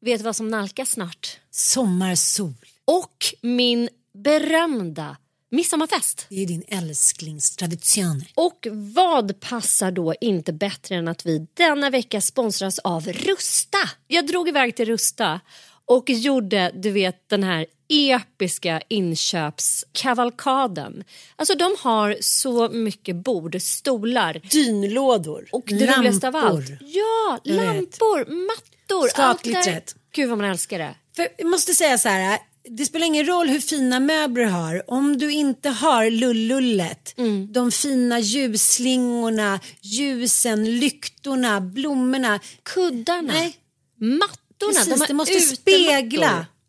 vet du vad som nalkas snart? Sommarsol. Och min berömda midsommarfest. Det är din älsklingstradition. Och vad passar då inte bättre än att vi denna vecka sponsras av Rusta? Jag drog iväg till Rusta och gjorde, du vet, den här episka inköpskavalkaden. Alltså de har så mycket bord, stolar Dynlådor. och det roligaste av allt. Ja, Jag vet. lampor, mattor. Skatglittret. där. Gud vad man älskar det. För jag måste säga så här. Det spelar ingen roll hur fina möbler du har. Om du inte har lullullet, Mm. de fina ljusslingorna, ljusen, lyktorna, blommorna. Kuddarna, Nej, mattorna. precis. de det måste utemattor. spegla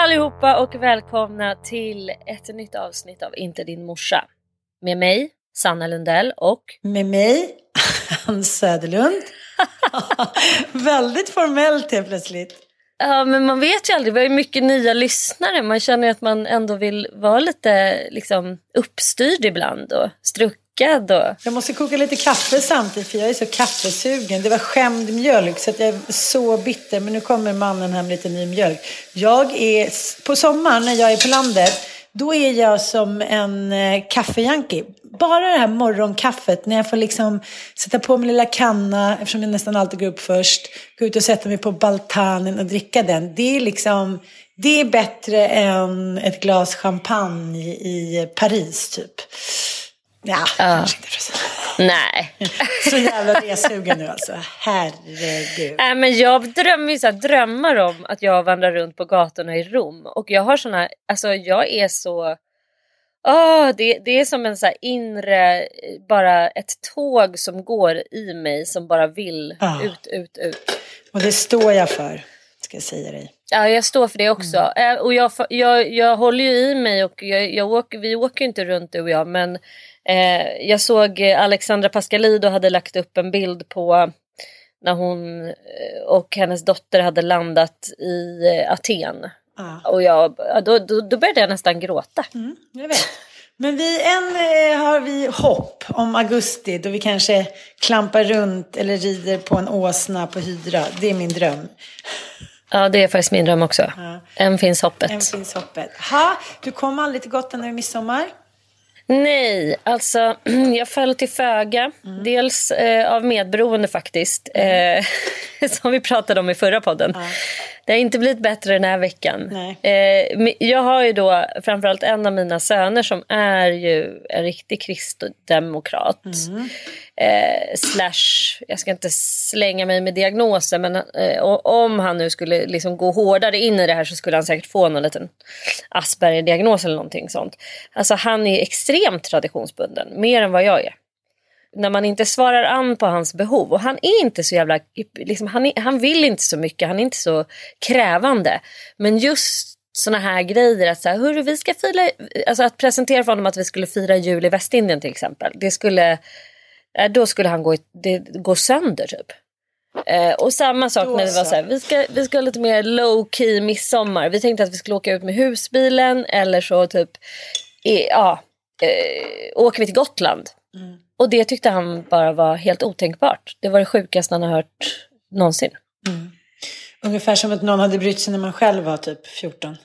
Allihopa och välkomna till ett nytt avsnitt av Inte din morsa. Med mig, Sanna Lundell och Med mig, Ann Söderlund. Väldigt formellt helt plötsligt. Ja, men man vet ju aldrig. Vi har ju mycket nya lyssnare. Man känner ju att man ändå vill vara lite liksom, uppstyrd ibland och struckad. Och... Jag måste koka lite kaffe samtidigt för jag är så kaffesugen. Det var skämd mjölk så att jag är så bitter. Men nu kommer mannen hem med lite ny mjölk. Jag är, på sommaren när jag är på landet, då är jag som en eh, kaffejanki. Bara det här morgonkaffet när jag får liksom sätta på min lilla kanna, eftersom jag nästan alltid går upp först, gå ut och sätta mig på baltanen och dricka den. Det är liksom, det är bättre än ett glas champagne i Paris typ. Ja, kanske inte så. Nej. Så jävla resugen nu alltså. Herregud. Nej, men jag drömmer ju så här, drömmar om att jag vandrar runt på gatorna i Rom. Och jag har såna, alltså jag är så... Åh, det, det är som en så inre, bara ett tåg som går i mig som bara vill Ah. ut, ut, ut. Och det står jag för, ska jag säga dig. Ja, jag står för det också. Mm. Eh, Och jag, jag, jag håller ju i mig och jag, jag åker, vi åker ju inte runt du och jag men eh, jag såg eh, Alexandra Pascalido hade lagt upp en bild på när hon eh, och hennes dotter hade landat i Aten. Ja. Och jag, ja, då, då, då började jag nästan gråta. Mm, jag vet. Men vi, än har vi hopp om augusti då vi kanske klampar runt eller rider på en åsna på hydra. Det är min dröm. Ja, det är faktiskt min dröm också. Än finns hoppet. Än finns hoppet. Ha, du kom aldrig till Gotland över midsommar? Nej, alltså jag föll till föga. Mm. Dels eh, av medberoende faktiskt. Eh, som vi pratade om i förra podden. Det har inte blivit bättre den här veckan. Eh, jag har ju då framförallt en av mina söner som är ju en riktig kristdemokrat. Mm. Eh, slash, jag ska inte slänga mig med diagnoser men eh, om han nu skulle liksom gå hårdare in i det här så skulle han säkert få någon liten Asperger-diagnos eller någonting sånt. Alltså han är extremt traditionsbunden, mer än vad jag är när man inte svarar an på hans behov. Och han är inte så jävla... Liksom, han, är, han vill inte så mycket, han är inte så krävande. Men just såna här grejer, att, så här, hur vi ska fira, alltså att presentera för honom att vi skulle fira jul i Västindien till exempel. Det skulle, då skulle han gå, i- det, gå sönder typ. Eh, och samma sak Då när det var så. här, vi ska, vi ska ha lite mer low key midsommar. Vi tänkte att vi skulle åka ut med husbilen eller så typ, i, ja, eh, åker vi till Gotland. Och det tyckte han bara var helt otänkbart. Det var det sjukaste han har hört någonsin. Ungefär som att någon hade brytt sig när man själv var typ 14.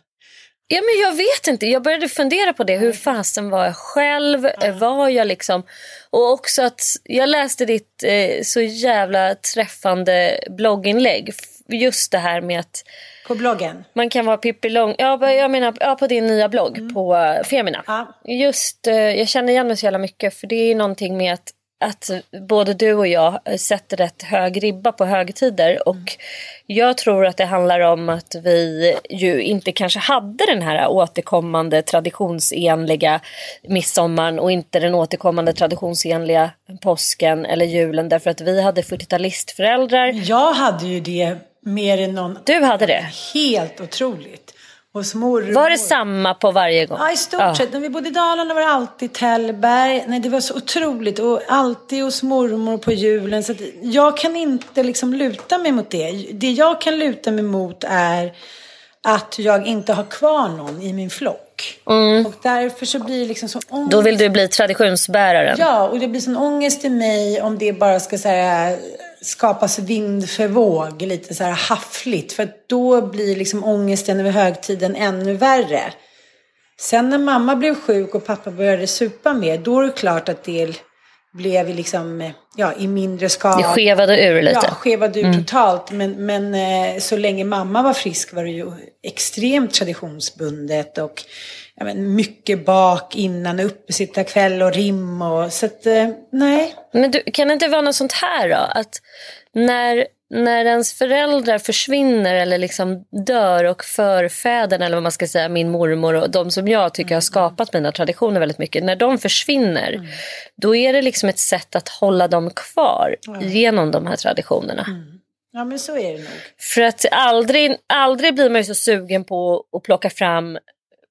Ja men jag vet inte, jag började fundera på det. Hur fasen var jag själv? Eh, Var jag liksom... Och också att jag läste ditt eh, så jävla träffande blogginlägg. Just det här med att På bloggen. man kan vara Pippi Lång... Ja, jag menar ja, på din nya blogg på eh, Femina. Ja. Just, eh, jag känner igen mig så jävla mycket för det är någonting med att, att både du och jag sätter rätt hög ribba på högtider och jag tror att det handlar om att vi ju inte kanske hade den här återkommande traditionsenliga midsommaren och inte den återkommande traditionsenliga påsken eller julen därför att vi hade 40-talistföräldrar. Jag hade ju det mer än någon. Du hade det. Helt otroligt. Hos mormor. Var det samma på varje gång? Ja, i stort sett. När vi bodde i Dalarna var det alltid Tällberg. Nej, det var så otroligt. Och alltid hos mormor på julen. Så jag kan inte liksom luta mig mot det. Det jag kan luta mig mot är att jag inte har kvar någon i min flock. Och därför så blir det liksom så ångest. Då vill du bli traditionsbäraren? Ja, och det blir sån ångest i mig om det bara ska här, skapas vind för våg, lite så här haffligt. För då blir liksom ångesten över högtiden ännu värre. Sen när mamma blev sjuk och pappa började supa mer, då är det klart att det blev liksom, ja, i mindre skala. Det skevade ur lite. Ja, skevade ur totalt. Men, men eh, så länge mamma var frisk var det ju extremt traditionsbundet. Och ja, men, mycket bak innan, uppesittarkväll och rim. Och, så att, eh, nej. Men du, kan det inte vara något sånt här då? Att när, när ens föräldrar försvinner eller liksom dör och förfäderna eller vad man ska säga, min mormor och de som jag tycker har skapat mina traditioner väldigt mycket. När de försvinner, då är det liksom ett sätt att hålla dem kvar genom de här traditionerna. Ja, men så är det nog. För att aldrig, aldrig blir man ju så sugen på att plocka fram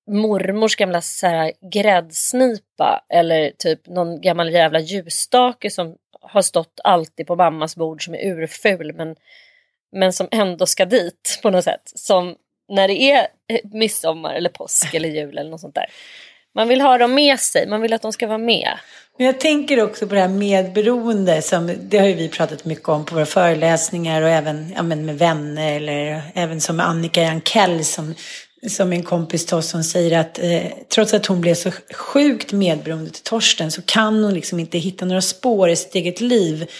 mormors gamla så här, gräddsnipa eller typ någon gammal jävla ljusstake som har stått alltid på mammas bord som är urful men, men som ändå ska dit på något sätt. Som när det är midsommar eller påsk eller jul eller något sånt där. Man vill ha dem med sig, man vill att de ska vara med. Men jag tänker också på det här medberoende. Som, det har ju vi pratat mycket om på våra föreläsningar och även ja, men med vänner. Eller även som Annika Jankell som, som en kompis till oss som säger att eh, trots att hon blev så sjukt medberoende till Torsten så kan hon liksom inte hitta några spår i sitt eget liv.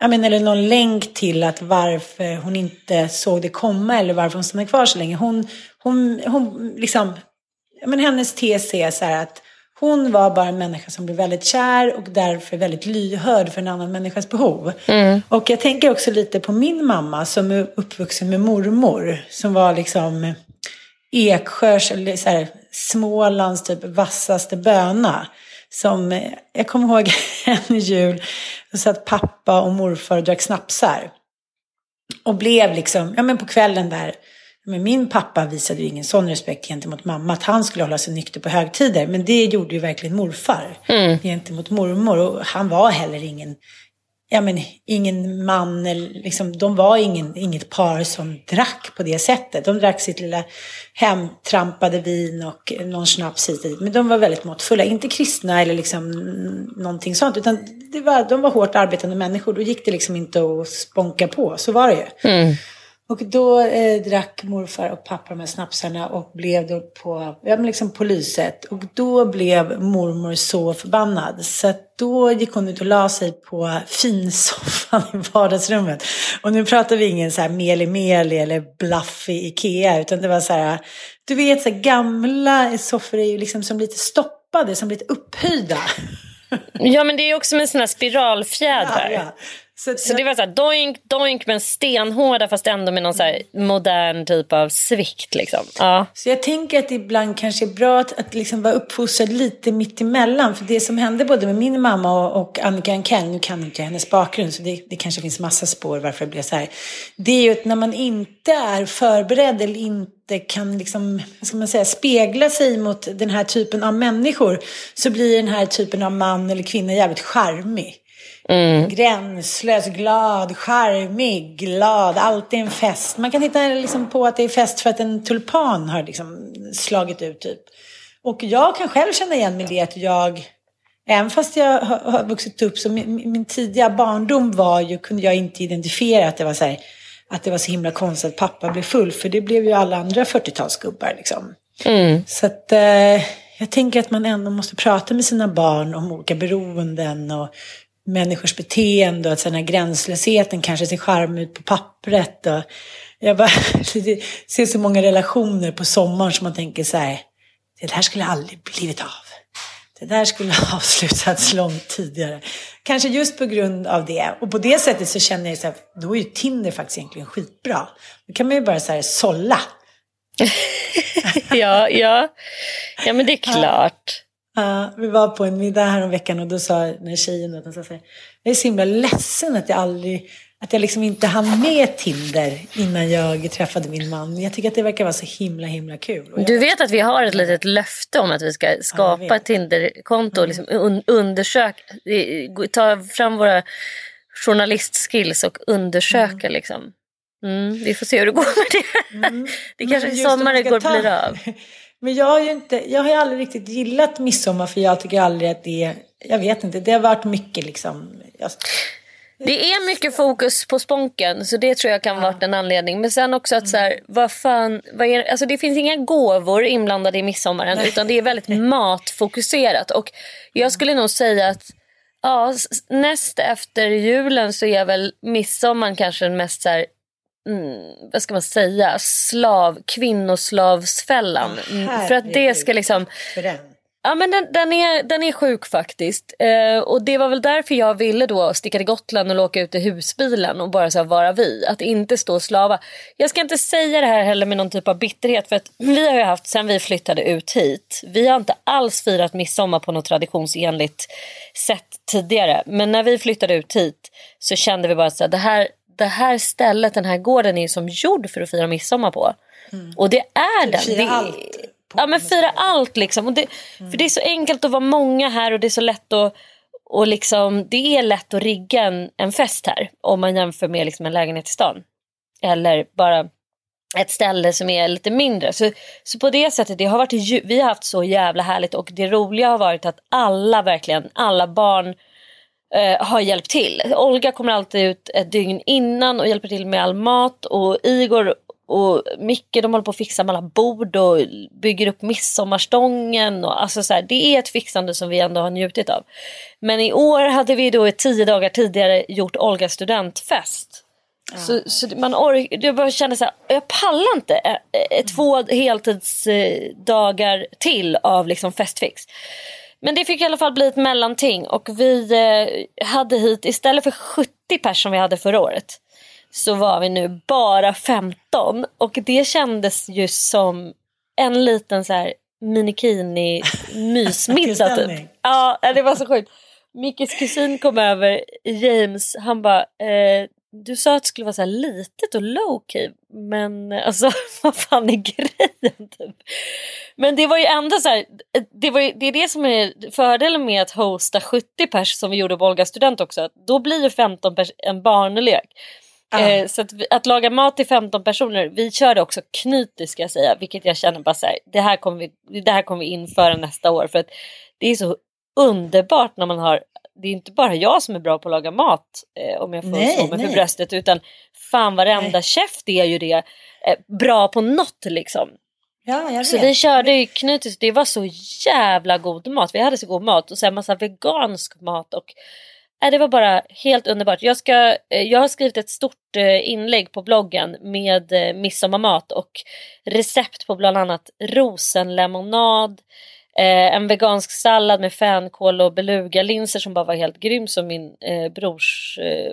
Ja, men, eller någon länk till att varför hon inte såg det komma eller varför hon stannade kvar så länge. Hon, hon, hon liksom, men hennes tes är så här att hon var bara en människa som blev väldigt kär och därför väldigt lyhörd för en annan människas behov. Och jag tänker också lite på min mamma som är uppvuxen med mormor. Som var liksom Eksjörs, eller så här, Smålands typ vassaste böna. Som, eh, jag kommer ihåg en jul, då satt pappa och morfar och drack snapsar. Och blev liksom, ja men på kvällen där, men min pappa visade ju ingen sån respekt gentemot mamma, att han skulle hålla sig nykter på högtider. Men det gjorde ju verkligen morfar gentemot mormor. Och han var heller ingen, ja men ingen man, liksom, de var ingen, inget par som drack på det sättet. De drack sitt lilla hemtrampade vin och någon snaps hit och dit. Men de var väldigt måttfulla, inte kristna eller liksom någonting sånt. Utan det var, de var hårt arbetande människor, då gick det liksom inte att sponka på, så var det ju. Mm. Och då eh, drack morfar och pappa de här snapsarna och blev då på, ja, men liksom på lyset. Och då blev mormor så förbannad. Så då gick hon ut och la sig på finsoffan i vardagsrummet. Och nu pratar vi ingen så här meli meli eller bluff i Ikea. Utan det var så här, du vet så här, gamla soffor är ju liksom som lite stoppade, som lite upphöjda. Ja men det är ju också med såna spiralfjädrar. Ja, ja. Så, så det var så här, doink, doink men stenhårda fast ändå med någon så här modern typ av svikt. Liksom. Ja. Så jag tänker att det ibland kanske är bra att, att liksom vara uppfostrad lite mitt emellan. För det som hände både med min mamma och, och Annika Ankell, nu kan inte jag hennes bakgrund så det, det kanske finns massa spår varför det blev så här. Det är ju att när man inte är förberedd eller inte kan liksom, ska man säga, spegla sig mot den här typen av människor så blir den här typen av man eller kvinna jävligt charmig. Mm. Gränslös, glad, charmig, glad, alltid en fest. Man kan hitta liksom på att det är fest för att en tulpan har liksom slagit ut typ. Och jag kan själv känna igen mig i det att jag, även fast jag har, har vuxit upp så min, min, tidiga barndom var ju, kunde jag inte identifiera att det var så här, att det var så himla konstigt att pappa blev full. För det blev ju alla andra 40-talsgubbar liksom. Mm. Så att eh, jag tänker att man ändå måste prata med sina barn om olika beroenden och människors beteende och att den här gränslösheten kanske ser charm ut på pappret. Och jag bara ser så många relationer på sommaren som man tänker så här, det här skulle aldrig blivit av. Det där skulle ha avslutats långt tidigare. Kanske just på grund av det. Och på det sättet så känner jag så här, då är ju Tinder faktiskt egentligen skitbra. Då kan man ju bara så här sålla. ja, ja. ja, men det är klart. Ja, vi var på en middag här om veckan och då sa den här tjejen att jag är så himla ledsen att jag aldrig, att jag liksom inte hann med Tinder innan jag träffade min man. Jag tycker att det verkar vara så himla himla kul. Du vet att vi har ett litet löfte om att vi ska skapa ja, ett Tinder-konto och liksom un undersöka, ta fram våra journalistskills och undersöka mm. liksom. Mm, vi får se hur det går med det. Mm. Det kanske i sommar det går ta... blir av. Men jag har ju inte, jag har ju aldrig riktigt gillat midsommar för jag tycker aldrig att det, jag vet inte, det har varit mycket liksom. Jag, det är mycket fokus på sponken så det tror jag kan ja. vara en anledning. Men sen också att så här, vad fan, vad är, alltså det finns inga gåvor inblandade i midsommaren Nej. utan det är väldigt matfokuserat. Och jag skulle nog säga att ja, näst efter julen så är väl midsommar kanske den mest så här, mm, vad ska man säga, slav, kvinnoslavsfällan. Oh, för att det ska liksom... Ja men den, den, är, den är sjuk faktiskt. Eh, och det var väl därför jag ville då sticka till Gotland och åka ut i husbilen och bara så här vara vi. Att inte stå och slava. Jag ska inte säga det här heller med någon typ av bitterhet för att vi har ju haft sen vi flyttade ut hit. Vi har inte alls firat midsommar på något traditionsenligt sätt tidigare. Men när vi flyttade ut hit så kände vi bara att det här det här stället, den här gården är som gjord för att fira midsommar på. Mm. Och det är den. Fira det, allt. Ja men fira allt liksom. Och det, mm. För det är så enkelt att vara många här och det är så lätt att och liksom, det är lätt att rigga en, en fest här om man jämför med liksom en lägenhet i stan. Eller bara ett ställe som är lite mindre. Så, så på det sättet, det har varit, vi har haft så jävla härligt och det roliga har varit att alla verkligen, alla barn eh, har hjälpt till. Olga kommer alltid ut ett dygn innan och hjälper till med all mat och Igor och Micke de håller på att fixa med alla bord och bygger upp midsommarstången. Och, alltså så här, det är ett fixande som vi ändå har njutit av. Men i år hade vi då tio dagar tidigare gjort Olgas studentfest. Ja. Så, så man ork, jag bara kände så här, jag pallar inte eh, eh, två heltidsdagar till av liksom festfix. Men det fick i alla fall bli ett mellanting och vi eh, hade hit istället för 70 personer som vi hade förra året så var vi nu bara 15 och det kändes ju som en liten så här minikini mysmiddag typ. Ja det var så sjukt. Mickes kusin kom över, James, han bara eh, du sa att det skulle vara så här litet och low key men alltså vad fan är grejen typ? Men det var ju ändå så här, det, var ju, det är det som är fördelen med att hosta 70 pers som vi gjorde på Olga student också. Då blir ju 15 pers en barnlek. Eh, så att, att, laga mat till 15 personer, vi körde också knytis ska jag säga, vilket jag känner bara så här, det här kommer vi, det här kommer vi införa nästa år för att det är så underbart när man har det är inte bara jag som är bra på att laga mat eh, om jag får Nej, slå mig nej. för bröstet utan fan varenda Nej. chef det är ju det eh, bra på något liksom. Ja, Så vi körde ju knutis, det var så jävla god mat. Vi hade så god mat och sen massa vegansk mat och äh, det var bara helt underbart. Jag, ska, eh, jag har skrivit ett stort eh, inlägg på bloggen med eh, midsommarmat och recept på bland annat rosenlemonad, eh, en vegansk sallad med fänkål och belugalinser som bara var helt grym som min eh, brors eh,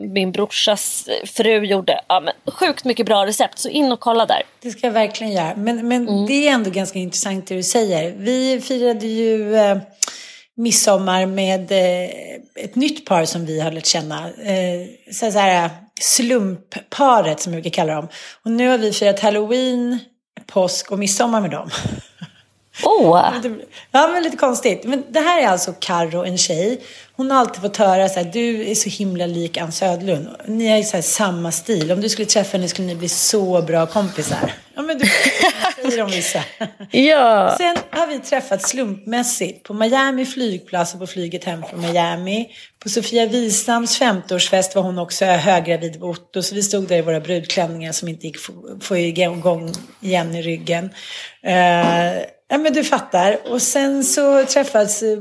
min brorsas eh, fru gjorde. Ja, men sjukt mycket bra recept så in och kolla där. Det ska jag verkligen göra. Men, men Mm. det är ändå ganska intressant det du säger. Vi firade ju eh, midsommar med eh, ett nytt par som vi har lärt känna. Eh, så här, slumpparet som jag brukar kalla dem. Och nu har vi firat halloween, påsk och midsommar med dem. Oh. Ja, men lite konstigt. Men det här är alltså Karo, en tjej. Hon har alltid fått höra så här, du är så himla lik Ann Södlund. Ni har ju så här samma stil. Om du skulle träffa henne skulle ni bli så bra kompisar. Ja, men du säger de vissa. Ja. Sen har vi träffats slumpmässigt på Miami flygplats och på flyget hem från Miami. På Sofia Wistams 50-årsfest var hon också höggravid med Otto. Så vi stod där i våra brudklänningar som inte gick få- igång igen i ryggen. Eh, ja men du fattar. Och sen så träffades eh,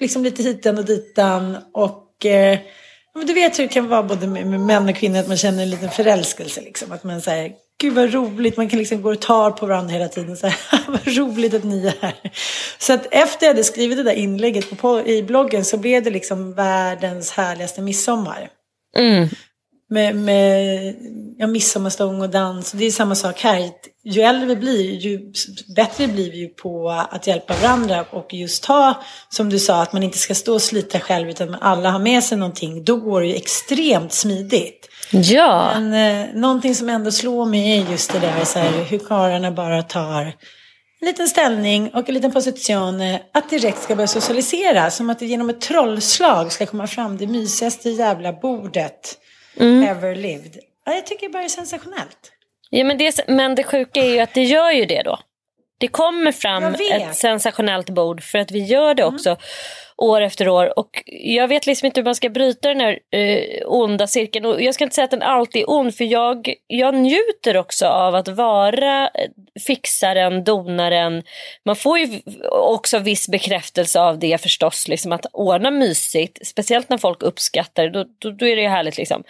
liksom lite hitan och ditan. Och eh, ja, men du vet hur det kan vara både med, med män och kvinnor att man känner en liten förälskelse. Liksom. Att man säger Gud vad roligt, man kan liksom gå och ta på varandra hela tiden. Så här, vad roligt att ni är här. Så att efter jag hade skrivit det där inlägget på, på, i bloggen så blev det liksom världens härligaste midsommar. Mm. Med, med ja, midsommarstång och dans. Det är samma sak här. Ju äldre vi blir, ju bättre blir vi ju på att hjälpa varandra. Och just ta, som du sa, att man inte ska stå och slita själv utan alla har med sig någonting. Då går det ju extremt smidigt. Ja. Men eh, någonting som ändå slår mig är just det där så här, hur karlarna bara tar en liten ställning och en liten position. eh, Att direkt ska börja socialisera. Som att det genom ett trollslag ska komma fram det mysigaste jävla bordet ever lived. Ja, jag tycker det bara är sensationellt. ja men, det, men det sjuka är ju att det gör ju det då. Det kommer fram. Mm. ett sensationellt bord för att vi gör det också år efter år. Och jag vet liksom inte hur man ska bryta den här eh, onda cirkeln. Och jag ska inte säga att den alltid är ond för jag, jag njuter också av att vara eh, fixaren, donaren. Man får ju också viss bekräftelse av det förstås. Liksom att ordna mysigt, speciellt när folk uppskattar det, då, då, då är det ju härligt liksom.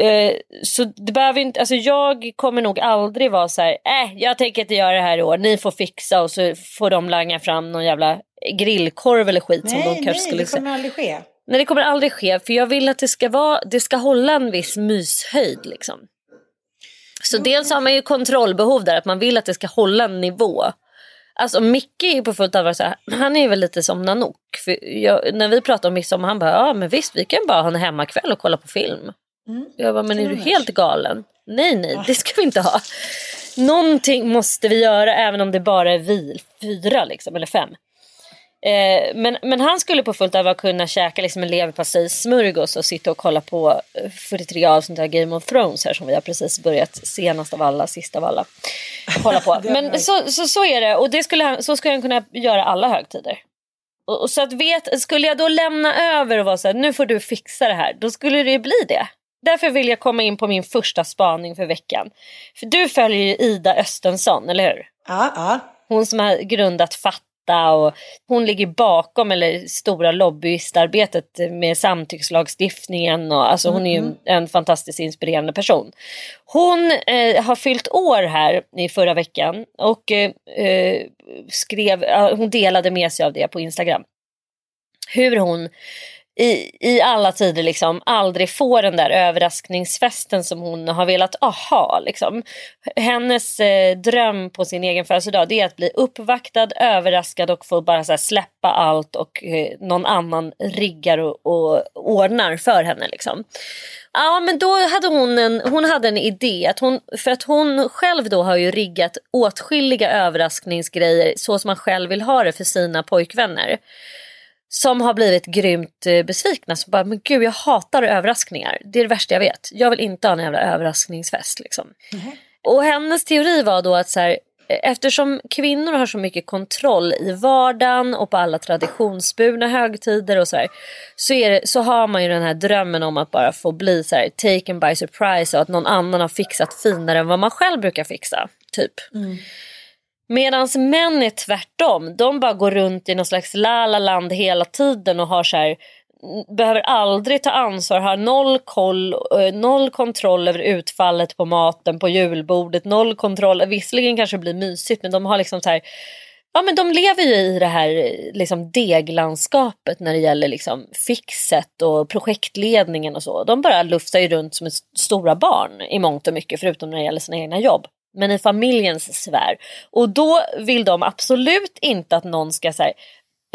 Eh, så det behöver inte, alltså jag kommer nog aldrig vara så här, äh, jag tänker inte göra det här i år, ni får fixa och så får de langa fram någon jävla grillkorv eller skit som de Nej, kanske nej, skulle det kommer aldrig ske. Nej det kommer aldrig ske för jag vill att det ska vara, det ska hålla en viss myshöjd liksom. Så dels har man ju kontrollbehov där, att man vill att det ska hålla en nivå. Alltså Micke är ju på fullt allvar så här, han är ju väl lite som Nanook. Jag, när vi pratar om midsommar han bara, ja men visst vi kan bara ha en hemmakväll och kolla på film. Jag bara, men är du helt galen? Nej nej, det ska vi inte ha. Någonting måste vi göra även om det bara är vi fyra liksom, eller fem. Eh, men, men han skulle på fullt allvar kunna käka liksom en leverpastejsmörgås och sitta och kolla på eh, 43 avsnitt av Game of Thrones här som vi har precis börjat senast av alla, sist av alla. Kolla på. Men så, så, så är det och det skulle han, så skulle han kunna göra alla högtider. Och, och så att vet, skulle jag då lämna över och vara så här, nu får du fixa det här, då skulle det ju bli det. Därför vill jag komma in på min första spaning för veckan. För du följer ju Ida Östensson, eller hur? Ja, ja. Hon som har grundat Fatta och hon ligger bakom eller stora lobbyistarbetet med samtyckslagstiftningen och alltså hon är ju en fantastiskt inspirerande person. Hon eh, har fyllt år här i förra veckan och eh, eh, skrev, hon delade med sig av det på Instagram. Hur hon i, i alla tider liksom aldrig får den där överraskningsfesten som hon har velat ha. Liksom. Hennes eh, dröm på sin egen födelsedag det är att bli uppvaktad, överraskad och få bara så här, släppa allt och eh, någon annan riggar och, och ordnar för henne. Liksom. Ja men då hade hon en, hon hade en idé. Att hon, för att hon själv då har ju riggat åtskilliga överraskningsgrejer så som man själv vill ha det för sina pojkvänner som har blivit grymt eh, besvikna. Så bara, men gud jag hatar överraskningar. Det är det värsta jag vet. Jag vill inte ha en jävla överraskningsfest. Liksom. Och hennes teori var då att så här, eftersom kvinnor har så mycket kontroll i vardagen och på alla traditionsburna högtider och så här, så, är det, så har man ju den här drömmen om att bara få bli så här, taken by surprise och att någon annan har fixat finare än vad man själv brukar fixa. Typ. Mm. Medan män är tvärtom. De bara går runt i någon slags lala-land hela tiden och har så här, behöver aldrig ta ansvar, har noll, koll, eh, noll kontroll över utfallet på maten på julbordet, noll kontroll, visserligen kanske det blir mysigt men de har liksom så här, ja men de lever ju i det här liksom deglandskapet när det gäller liksom fixet och projektledningen och så. De bara lufsar ju runt som stora barn i mångt och mycket förutom när det gäller sina egna jobb men i familjens sfär. Och då vill de absolut inte att någon ska så här,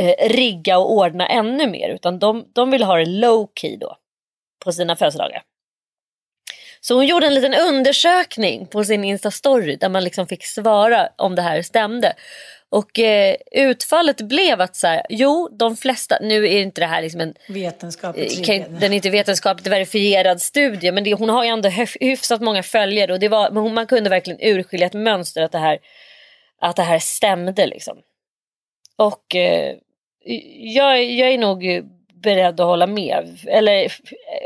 eh, rigga och ordna ännu mer utan de, de vill ha det low key då på sina födelsedagar. Så hon gjorde en liten undersökning på sin Insta-story där man liksom fick svara om det här stämde. Och eh, utfallet blev att så här, jo de flesta, nu är inte det här liksom en vetenskapligt eh, den är inte vetenskapligt verifierad studie men det, hon har ju ändå hyfsat många följare och det var, man kunde verkligen urskilja ett mönster att det här, att det här stämde liksom. Och eh, jag, jag är nog beredd att hålla med. Eller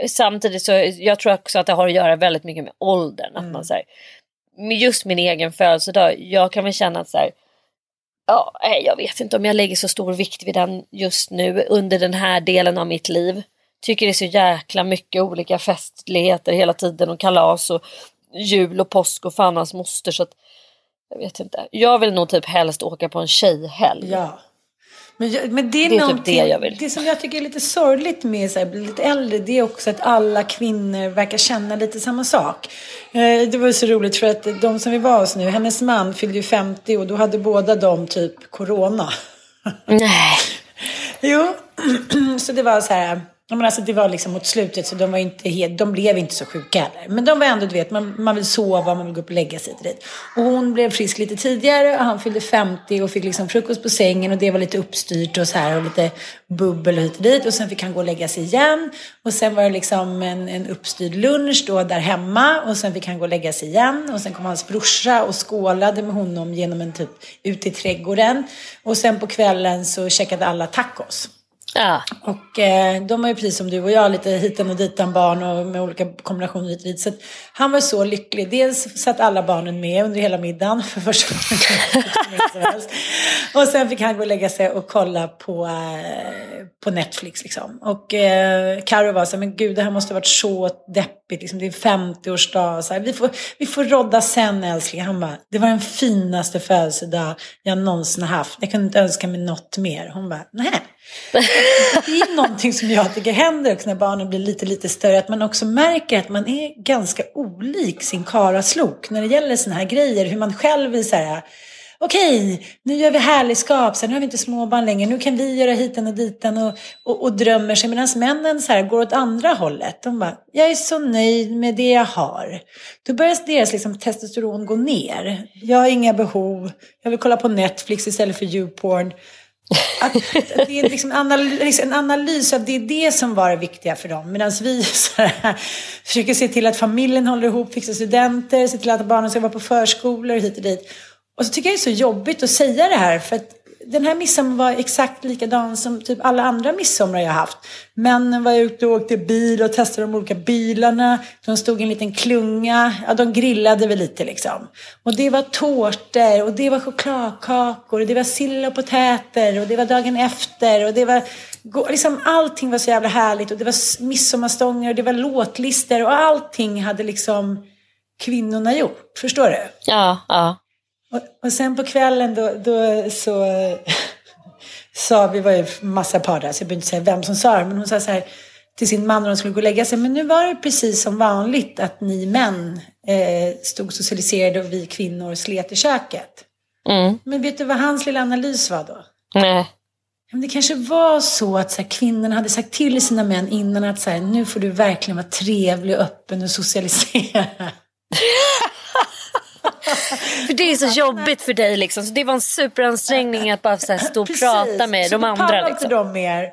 samtidigt så jag tror också att det har att göra väldigt mycket med åldern. Mm. Att man, så här, just min egen födelsedag, jag kan väl känna att så här, ja, jag vet inte om jag lägger så stor vikt vid den just nu under den här delen av mitt liv. Tycker det är så jäkla mycket olika festligheter hela tiden och kalas och jul och påsk och fan hans moster så att jag vet inte. Jag vill nog typ helst åka på en tjejhelg. Ja. Men, jag, men det är, det är typ det jag vill. Det som jag tycker är lite sorgligt med att bli lite äldre, det är också att alla kvinnor verkar känna lite samma sak. Eh, det var så roligt för att de som vi var hos nu, hennes man fyllde ju 50 och då hade båda de typ corona. Nej. jo, så det var så här men alltså det var liksom mot slutet så de, var inte helt, de blev inte så sjuka heller. Men de var ändå, du vet, man, man vill sova, man vill gå upp och lägga sig dit. Och hon blev frisk lite tidigare och han fyllde 50 och fick liksom frukost på sängen och det var lite uppstyrt och så här och lite bubbel och hit och dit. Och sen fick han gå och lägga sig igen. Och sen var det liksom en, en uppstyrd lunch då där hemma och sen fick han gå och lägga sig igen. Och sen kom hans brorsa och skålade med honom genom en typ ut i trädgården. Och sen på kvällen så checkade alla tacos. Ja. Och eh, de är ju precis som du och jag, lite hiten och ditan barn och med olika kombinationer hit och dit. Så han var så lycklig. Dels satt alla barnen med under hela middagen för första gången. och sen fick han gå och lägga sig och kolla på, eh, på Netflix. Liksom. Och eh, Karo var så här, men gud det här måste ha varit så deppigt. Liksom, det är 50-årsdag. vi, får, vi får rodda sen älskling. Han bara, det var den finaste födelsedag jag någonsin har haft. Jag kunde inte önska mig något mer. Hon bara, nej. Det är någonting som jag tycker händer också när barnen blir lite, lite större. Att man också märker att man är ganska olik sin karaslok när det gäller sådana här grejer. Hur man själv vill såhär, okej, nu gör vi härligskap, sen har vi inte småbarn längre, nu kan vi göra hiten och diten och, och, och drömmer sig. Medan männen så här går åt andra hållet. De bara, jag är så nöjd med det jag har. Då börjar deras liksom, testosteron gå ner. Jag har inga behov, jag vill kolla på Netflix istället för YouPorn. Att, att det är liksom analys, liksom en analys av det är det som var det viktiga för dem. Medan vi så här, försöker se till att familjen håller ihop, fixar studenter, se till att barnen ska vara på förskolor hit och dit. Och så tycker jag det är så jobbigt att säga det här. För att den här midsommar var exakt likadan som typ alla andra midsommar jag haft. Männen var ute och åkte bil och testade de olika bilarna. De stod i en liten klunga. Ja, de grillade väl lite liksom. Och det var tårtor och det var chokladkakor och det var sill och potäter och det var dagen efter och det var liksom allting var så jävla härligt och det var midsommarstångar och det var låtlister och allting hade liksom kvinnorna gjort. Förstår du? Ja, ja. Och, och sen på kvällen då, då så sa, vi var ju massa par där så jag behöver inte säga vem som sa det, men hon sa så här till sin man när de skulle gå och lägga sig. Men nu var det precis som vanligt att ni män eh, stod socialiserade och vi kvinnor slet i köket. Mm. Men vet du vad hans lilla analys var då? Nej. Men det kanske var så att så här, kvinnorna hade sagt till sina män innan att så här, nu får du verkligen vara trevlig och öppen och socialisera. för det är så jobbigt för dig liksom. Så det var en superansträngning att bara så här, stå och Precis. prata med de andra. Liksom. de mer.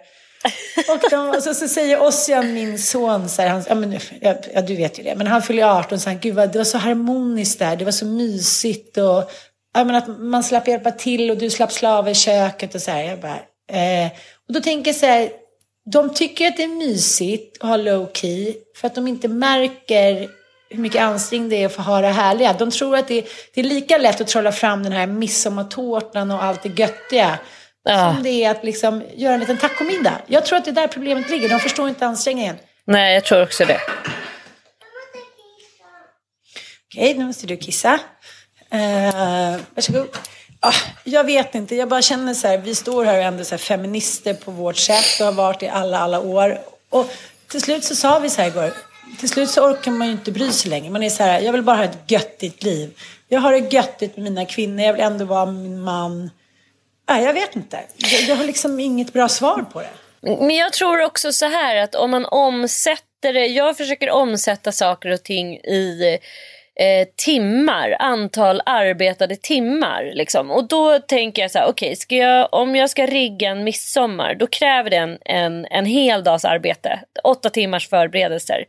Och de, så, så säger Ossian, min son, så här, han, ja, men, ja, du vet ju det, men han fyller 18 så han, gud vad, det var så harmoniskt där, det var så mysigt och ja, men att man slapp hjälpa till och du slapp slava i köket och så här. Jag bara, eh. Och då tänker jag så här, de tycker att det är mysigt att ha low key för att de inte märker hur mycket ansträngning det är att få ha det härliga. De tror att det är, det är lika lätt att trolla fram den här midsommartårtan och allt det göttiga Ja. som det är att liksom göra en liten tacomiddag. Jag tror att det är där problemet ligger. De förstår inte ansträngningen. Nej, jag tror också det. Okej, nu måste du kissa. Uh, varsågod. Ah, jag vet inte, jag bara känner så här, vi står här och är ändå så här feminister på vårt sätt och har varit i alla, alla år. Och till slut så sa vi så här igår, till slut så orkar man ju inte bry sig längre. Man är så här, jag vill bara ha ett göttigt liv. Jag har det göttigt med mina kvinnor, jag vill ändå vara min man. Nej, jag vet inte, jag, jag har liksom inget bra svar på det. Men jag tror också så här att om man omsätter det, jag försöker omsätta saker och ting i eh, timmar, antal arbetade timmar. Liksom. Och då tänker jag så här, okej, okay, jag, om jag ska rigga en midsommar då kräver det en, en, en hel dags arbete. Åtta timmars förberedelser.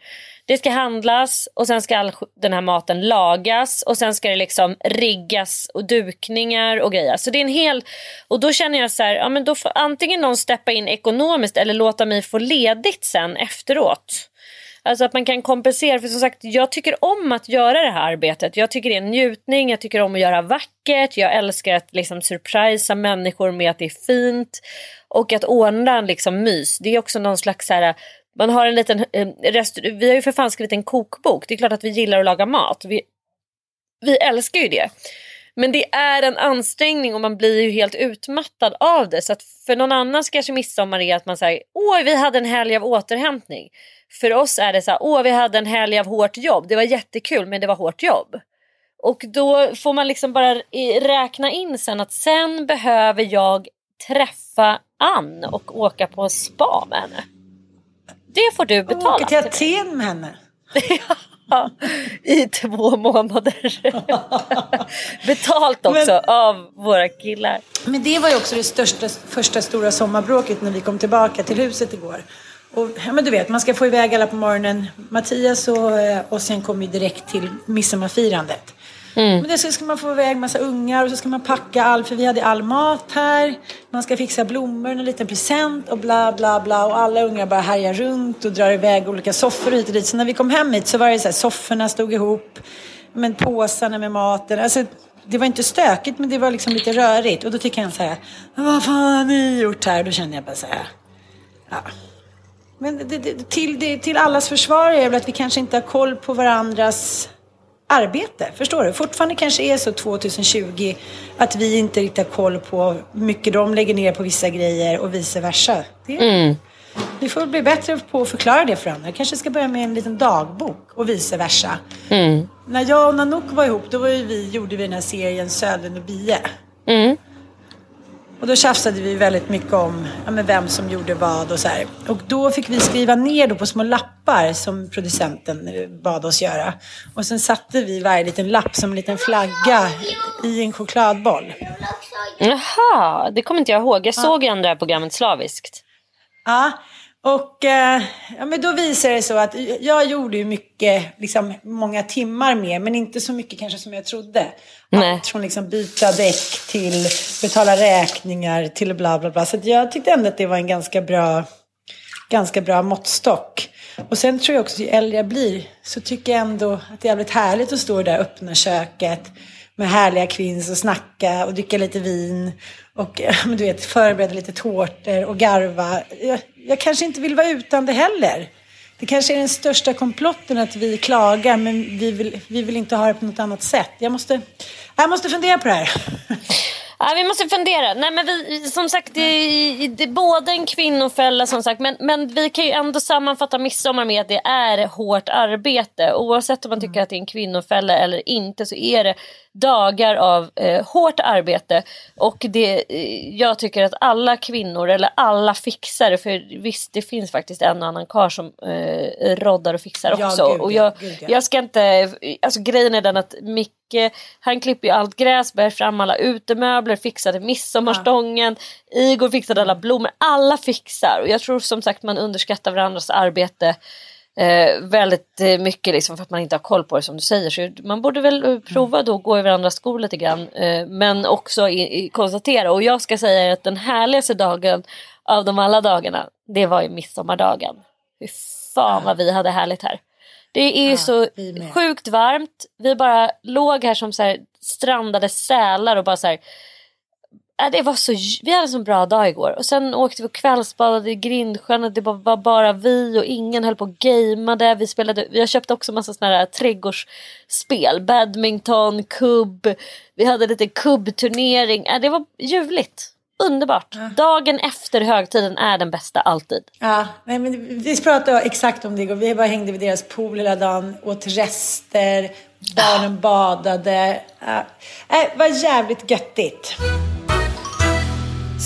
Det ska handlas och sen ska all den här maten lagas och sen ska det liksom riggas och dukningar och grejer. Så det är en hel... Och då känner jag så här, ja men då får antingen någon steppa in ekonomiskt eller låta mig få ledigt sen efteråt. Alltså att man kan kompensera. För som sagt, jag tycker om att göra det här arbetet. Jag tycker det är en njutning, jag tycker om att göra vackert. Jag älskar att liksom surprisa människor med att det är fint. Och att ordna liksom mys. Det är också någon slags så här, man har en liten eh, Vi har ju för fan skrivit en kokbok. Det är klart att vi gillar att laga mat. Vi, vi älskar ju det. Men det är en ansträngning och man blir ju helt utmattad av det. Så att för någon annan kanske midsommar är att man säger åh vi hade en helg av återhämtning. För oss är det så här, åh vi hade en helg av hårt jobb. Det var jättekul men det var hårt jobb. Och då får man liksom bara räkna in sen att sen behöver jag träffa Ann och åka på spa med henne. Det får du betala. Åka till. Aten med henne. Ja, I två månader. Betalt också av våra killar. Men det var ju också det största, första stora sommarbråket när vi kom tillbaka till huset igår. Och, ja, men du vet, man ska få iväg alla på morgonen. Mattias och, eh, och sen kom ju direkt till midsommarfirandet. Mm. Men det ska, ska man få iväg massa ungar och så ska man packa all, för vi hade all mat här. Man ska fixa blommor, en liten present och bla bla bla. Och alla ungar bara härjar runt och drar iväg olika soffor hit och dit. Så när vi kom hem hit så var det så här, sofforna stod ihop. Men påsarna med maten. Alltså, det var inte stökigt men det var liksom lite rörigt. Och då tycker jag så här, vad fan har ni gjort här? Då känner jag bara så här, ja. Men det, det, till, det, till allas försvar är väl att vi kanske inte har koll på varandras arbete. Förstår du? Fortfarande kanske är så 2020 att vi inte riktigt har koll på hur mycket de lägger ner på vissa grejer och vice versa. Det, Vi får bli bättre på att förklara det för. Jag kanske ska börja med en liten dagbok och vice versa. När jag och Nanook var ihop då var vi, gjorde vi den här serien Södern och Bie. Och då tjafsade vi väldigt mycket om ja, vem som gjorde vad och så här. Och då fick vi skriva ner då på små lappar som producenten bad oss göra. Och sen satte vi varje liten lapp som en liten flagga i en chokladboll. Jaha, det kommer inte jag ihåg. Jag såg ju ändå det här programmet slaviskt. Ja, och eh, ja, men då visade det så att jag gjorde ju mycket, liksom många timmar mer, men inte så mycket kanske som jag trodde. Nej. Allt från liksom byta däck till betala räkningar till bla bla bla. Så jag tyckte ändå att det var en ganska bra, ganska bra måttstock. Och sen tror jag också, ju äldre jag blir, så tycker jag ändå att det är jävligt härligt att stå i det där öppna köket med härliga kvinns och snacka och dricka lite vin och men du vet, förbereda lite tårtor och garva. Jag, jag kanske inte vill vara utan det heller. Det kanske är den största komplotten att vi klagar men vi vill, vi vill inte ha det på något annat sätt. Jag måste, jag måste fundera på det här. Ja, vi måste fundera. Nej, men vi, som sagt, det är, det är både en kvinnofälla som sagt, men, men vi kan ju ändå sammanfatta midsommar med att det är hårt arbete. Oavsett om man tycker att det är en kvinnofälla eller inte så är det dagar av eh, hårt arbete. Och det, eh, jag tycker att alla kvinnor, eller alla fixare, för visst det finns faktiskt en och annan karl som eh, roddar och fixar Ja, också. gud, och ja, jag, gud, ja. jag ska inte, alltså grejen är den att Micke, han klipper ju allt gräs, bär fram alla utemöbler, fixade midsommarstången, Igor fixade alla blommor, alla fixar. Och jag tror som sagt man underskattar varandras arbete Eh, väldigt eh, mycket liksom för att man inte har koll på det som du säger. Så man borde väl eh, prova då att gå i varandras skor lite grann. Eh, men också i, i konstatera. Och jag ska säga att den härligaste dagen av de alla dagarna. Det var ju midsommardagen. Fy fan vad vi hade härligt här. Det är ju Ja, så sjukt varmt. Vi bara låg här som så här strandade sälar och bara så här. Äh, det var så, vi hade en så bra dag igår och sen åkte vi och kvällsbadade i Grindsjön och det var, bara vi och ingen höll på och gameade. Vi, spelade, vi har köpt också massa såna här trädgårdsspel, badminton, kubb. Vi hade lite kubbturnering. Äh, det var ljuvligt. Underbart. Dagen efter högtiden är den bästa alltid. Ja, nej, men vi pratade exakt om det igår. Vi bara hängde vid deras pool hela dagen, åt rester, barnen badade. Ja, nej, det var jävligt göttigt.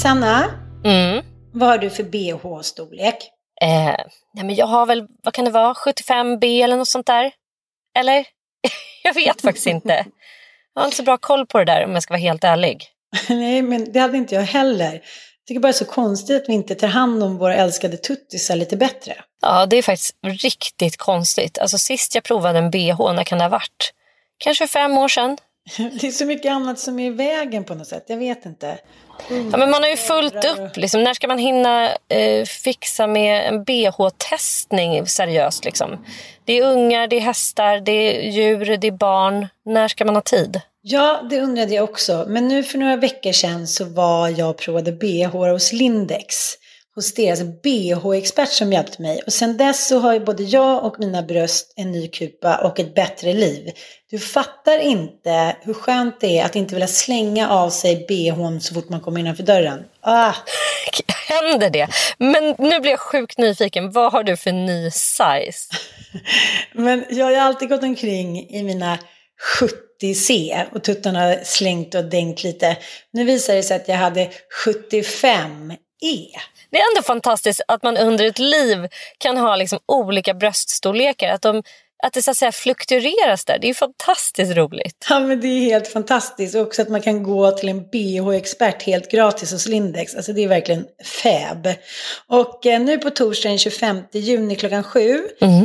Sanna, Mm. vad har du för bh-storlek? Eh, nej men jag har väl, vad kan det vara, 75B eller något sånt där? Eller? jag vet faktiskt inte. Jag har inte så bra koll på det där om jag ska vara helt ärlig. nej, men det hade inte jag heller. Jag tycker bara det är så konstigt att vi inte tar hand om våra älskade tuttisar lite bättre. Ja, det är faktiskt riktigt konstigt. Alltså sist jag provade en bh, när kan det ha varit? Kanske fem år sedan. Det är så mycket annat som är i vägen på något sätt. Jag vet inte. Ja, men man har ju fullt upp. Liksom. När ska man hinna eh, fixa med en bh-testning seriöst? Liksom? Det är ungar, det är hästar, det är djur, det är barn. När ska man ha tid? Ja, det undrade jag också. Men nu för några veckor sedan så var jag och provade bh hos Lindex. Hos deras bh-expert som hjälpte mig. Och sen dess så har ju både jag och mina bröst en ny kupa och ett bättre liv. Du fattar inte hur skönt det är att inte vilja slänga av sig bhn så fort man kommer innanför dörren. Ah, Händer det? Men nu blir jag sjukt nyfiken. Vad har du för ny size? Men jag har ju alltid gått omkring i mina 70C och tuttarna slängt och dängt lite. Nu visar det sig att jag hade är. Det är ändå fantastiskt att man under ett liv kan ha liksom olika bröststorlekar. Att, de, att det så att säga fluktueras där. Det är fantastiskt roligt. Ja men det är helt fantastiskt. Och också att man kan gå till en BH-expert helt gratis hos Lindex. Alltså det är verkligen fab. Och eh, nu på torsdagen 25 juni klockan sju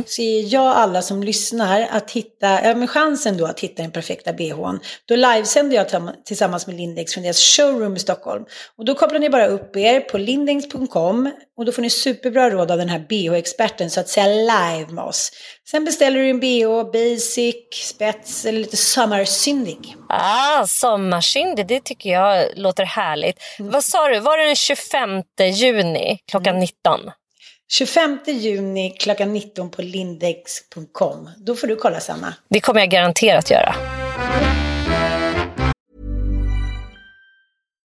så är jag alla som lyssnar att hitta, ja men chansen då att hitta den perfekta BHn. Då livesänder jag tillsammans med Lindex från deras showroom i Stockholm. Och då kopplar ni bara upp er på lindex.com och då får ni superbra råd av den här BH-experten så att säga live med oss. Sen beställer du en BH, basic, spets eller lite sommarsyndig. Ah, sommarkyndig, det tycker jag låter härligt. Vad sa du, var det den 25 juni klockan 19? 25 juni klockan 19 på lindex.com. Då får du kolla Sanna. Det kommer jag garanterat göra.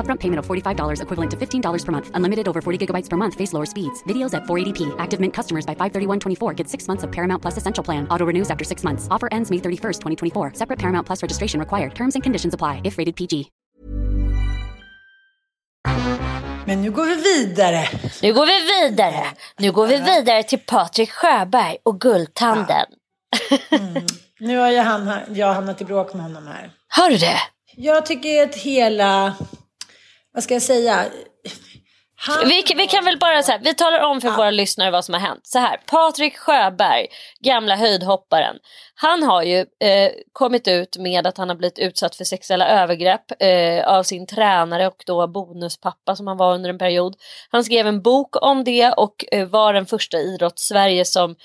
Upfront payment of $45 equivalent to $15 per month. Unlimited over 40 gigabytes per month. Face lower speeds. Videos at 480p. Active Mint customers by 531.24 get six months of Paramount Plus Essential Plan. Auto renews after six months. Offer ends May 31st, 2024. Separate Paramount Plus registration required. Terms and conditions apply if rated PG. Men nu går vi vidare. Nu går vi vidare. Nu går vi vidare till Patrik Sjöberg och Guldtanden. Mm. Nu har jag, han, jag hamnat i bråk med honom här. Hör du det? Jag tycker att hela, vad ska jag säga? Han, Vi, vi kan väl bara så här, vi talar om för våra lyssnare vad som har hänt. Så här, Patrik Sjöberg, gamla höjdhopparen. Han har ju eh, kommit ut med att han har blivit utsatt för sexuella övergrepp eh, av sin tränare och då bonuspappa som han var under en period. Han skrev en bok om det och eh, var den första idrotts-Sverige som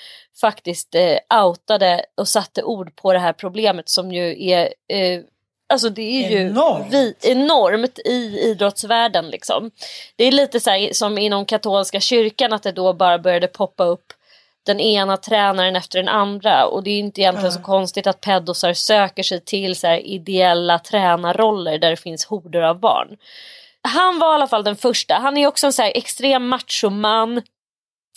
faktiskt eh, outade och satte ord på det här problemet som ju är eh, Alltså det är ju Enormt. Vi, enormt i idrottsvärlden liksom. Det är lite så här, som inom katolska kyrkan att det då bara började poppa upp den ena tränaren efter den andra och det är inte egentligen så konstigt att pedosar söker sig till så här ideella tränarroller där det finns horder av barn. Han var i alla fall den första. Han är också en så här extrem machoman.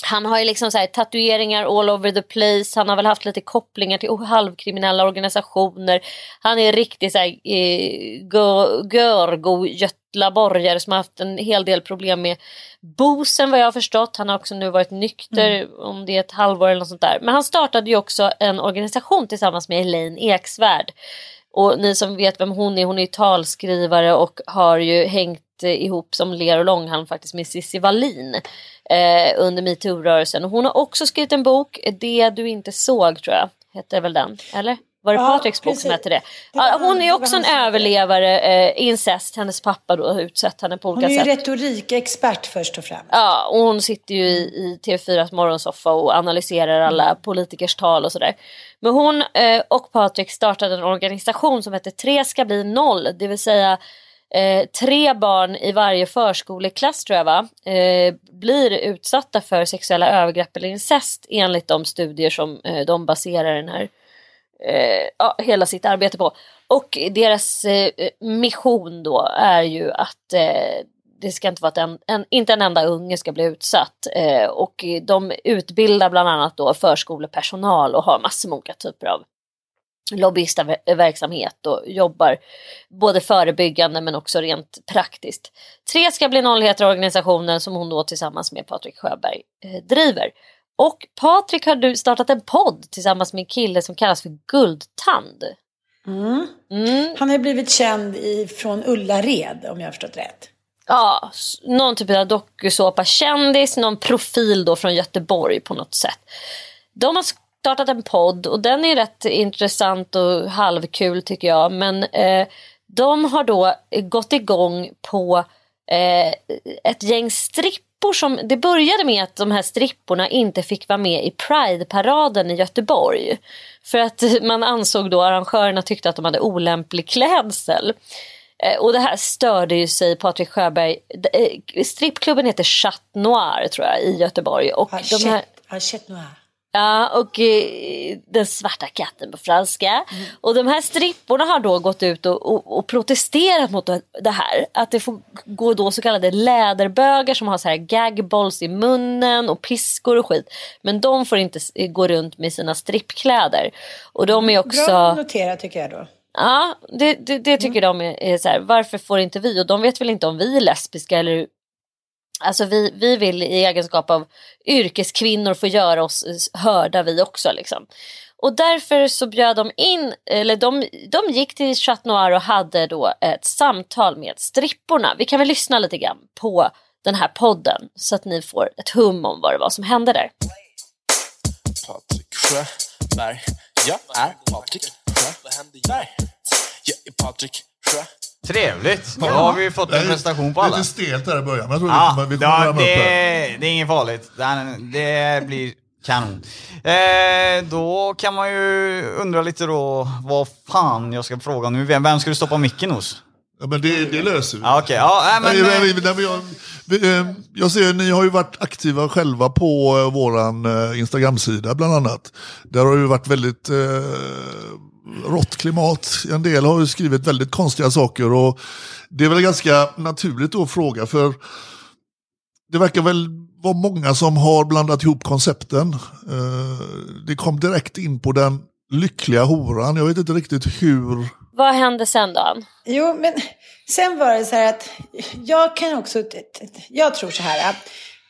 Han har ju liksom så här tatueringar all over the place. Han har väl haft lite kopplingar till halvkriminella organisationer. Han är riktigt så här eh, gö- görgo götlaborgare som har haft en hel del problem med bosen vad jag har förstått. Han har också nu varit nykter om det är ett halvår eller något sånt där. Men han startade ju också en organisation tillsammans med Elaine Eksvärd. Och ni som vet vem hon är, hon är ju talskrivare och har ju hängt ihop som ler och långhalm faktiskt med Cissi Wallin eh, under metoo-rörelsen. Hon har också skrivit en bok, Det du inte såg tror jag, heter väl den, eller? Var det Ja, Patriks bok som hette det? Ja, hon är också en överlevare, eh, incest, hennes pappa då har utsett henne på Hon olika är ju sätt. retorikexpert först och främst. Ja, och hon sitter ju i, i TV4s morgonsoffa och analyserar alla politikers tal och sådär. Men hon eh, och Patrik startade en organisation som heter Tre ska bli noll, det vill säga eh, tre barn i varje förskoleklass tror jag va, eh, blir utsatta för sexuella övergrepp eller incest enligt de studier som eh, de baserar den här eh, ja, hela sitt arbete på. Och deras eh, mission då är ju att eh, det ska inte vara att en, en, inte en enda unge ska bli utsatt. Eh, och de utbildar bland annat då förskolepersonal och har massor med olika typer av lobbyistaverksamhet och jobbar både förebyggande men också rent praktiskt. Tre ska bli noll heter organisationen som hon då tillsammans med Patrik Sjöberg eh, driver. Och Patrik har du startat en podd tillsammans med en kille som kallas för Guldtand. Mm. Han har blivit känd i, från Ullared om jag har förstått rätt. Ja, någon typ av dokusåpa-kändis, någon profil då från Göteborg på något sätt. De har startat en podd och den är rätt intressant och halvkul tycker jag. Men eh, de har då gått igång på eh, ett gäng strippor som, det började med att de här stripporna inte fick vara med i Pride-paraden i Göteborg. För att man ansåg då, arrangörerna tyckte att de hade olämplig klädsel. Eh, Och det här störde ju sig Patrik Sjöberg. Eh, Strippklubben heter Chat Noir tror jag i Göteborg. Och de här, Hachette noir. Ja, och eh, den svarta katten på franska. Och de här stripporna har då gått ut och, och, och protesterat mot det här. Att det får gå då så kallade läderbögar som har så här gagballs i munnen och piskor och skit. Men de får inte s- gå runt med sina strippkläder. Och de är också... Bra noterat tycker jag då. Ja, det, det, det tycker de är, är så här, varför får inte vi? Och de vet väl inte om vi är lesbiska eller Alltså vi, vi vill i egenskap av yrkeskvinnor få göra oss hörda vi också liksom. Och därför så bjöd de in, eller de, de gick till Chat Noir och hade då ett samtal med stripporna. Vi kan väl lyssna lite grann på den här podden så att ni får ett hum om vad det var som hände där. Patrik Sjöberg. Jag är Patrik Sjöberg. Jag är Patrik Sjöberg. Trevligt! Då har vi fått en presentation på alla. Lite stelt där i början, men jag tror Ja, vi kommer, vi kommer ja, värma upp det, här. det är inget farligt. Det, det blir kanon. Eh, då kan man ju undra lite då vad fan jag ska fråga nu. Vem, vem ska du stoppa micken hos? Ja, men det, det löser vi. Ja, okej. Ja, men, Nej, eh, nej, jag, Vi, eh, Jag ser, ni har ju varit aktiva själva på eh, våran Instagram-sida bland annat. Där har det ju varit väldigt eh, rått klimat. En del har ju skrivit väldigt konstiga saker och det är väl ganska naturligt då att fråga för det verkar väl vara många som har blandat ihop koncepten. Eh, det kom direkt in på den lyckliga horan. Jag vet inte riktigt hur Vad hände sen då? Jo, men sen var det så här att jag kan också, jag tror så här att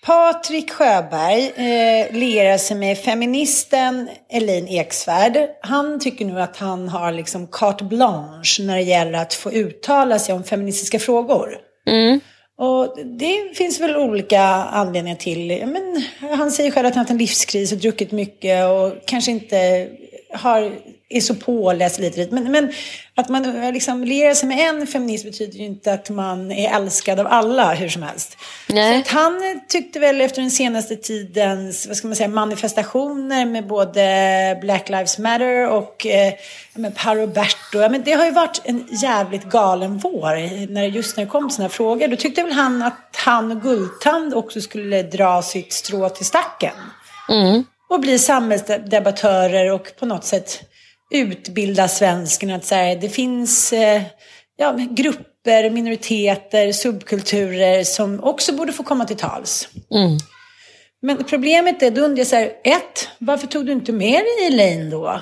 Patrik Sjöberg eh, lierar sig med feministen Elin Eksvärd. Han tycker nu att han har liksom carte blanche när det gäller att få uttala sig om feministiska frågor. Mm. Och det finns väl olika anledningar till. Men han säger själv att han har haft en livskris och druckit mycket och kanske inte har, är så påläst lite. lite. Men, men att man liksom lierar sig med en feminist betyder ju inte att man är älskad av alla hur som helst. Nej. Så han tyckte väl efter den senaste tidens vad ska man säga, manifestationer med både Black Lives Matter och eh, ja, men Paolo Roberto. Ja, men det har ju varit en jävligt galen vår när, just när det kom sådana här frågor. Då tyckte väl han att han och Guldtand också skulle dra sitt strå till stacken Mm. och bli samhällsdebattörer och på något sätt utbilda svensken att säga det finns eh, ja, grupper, minoriteter, subkulturer som också borde få komma till tals. Mm. Men problemet är, då undrar jag så här, ett, varför tog du inte med dig Elaine då?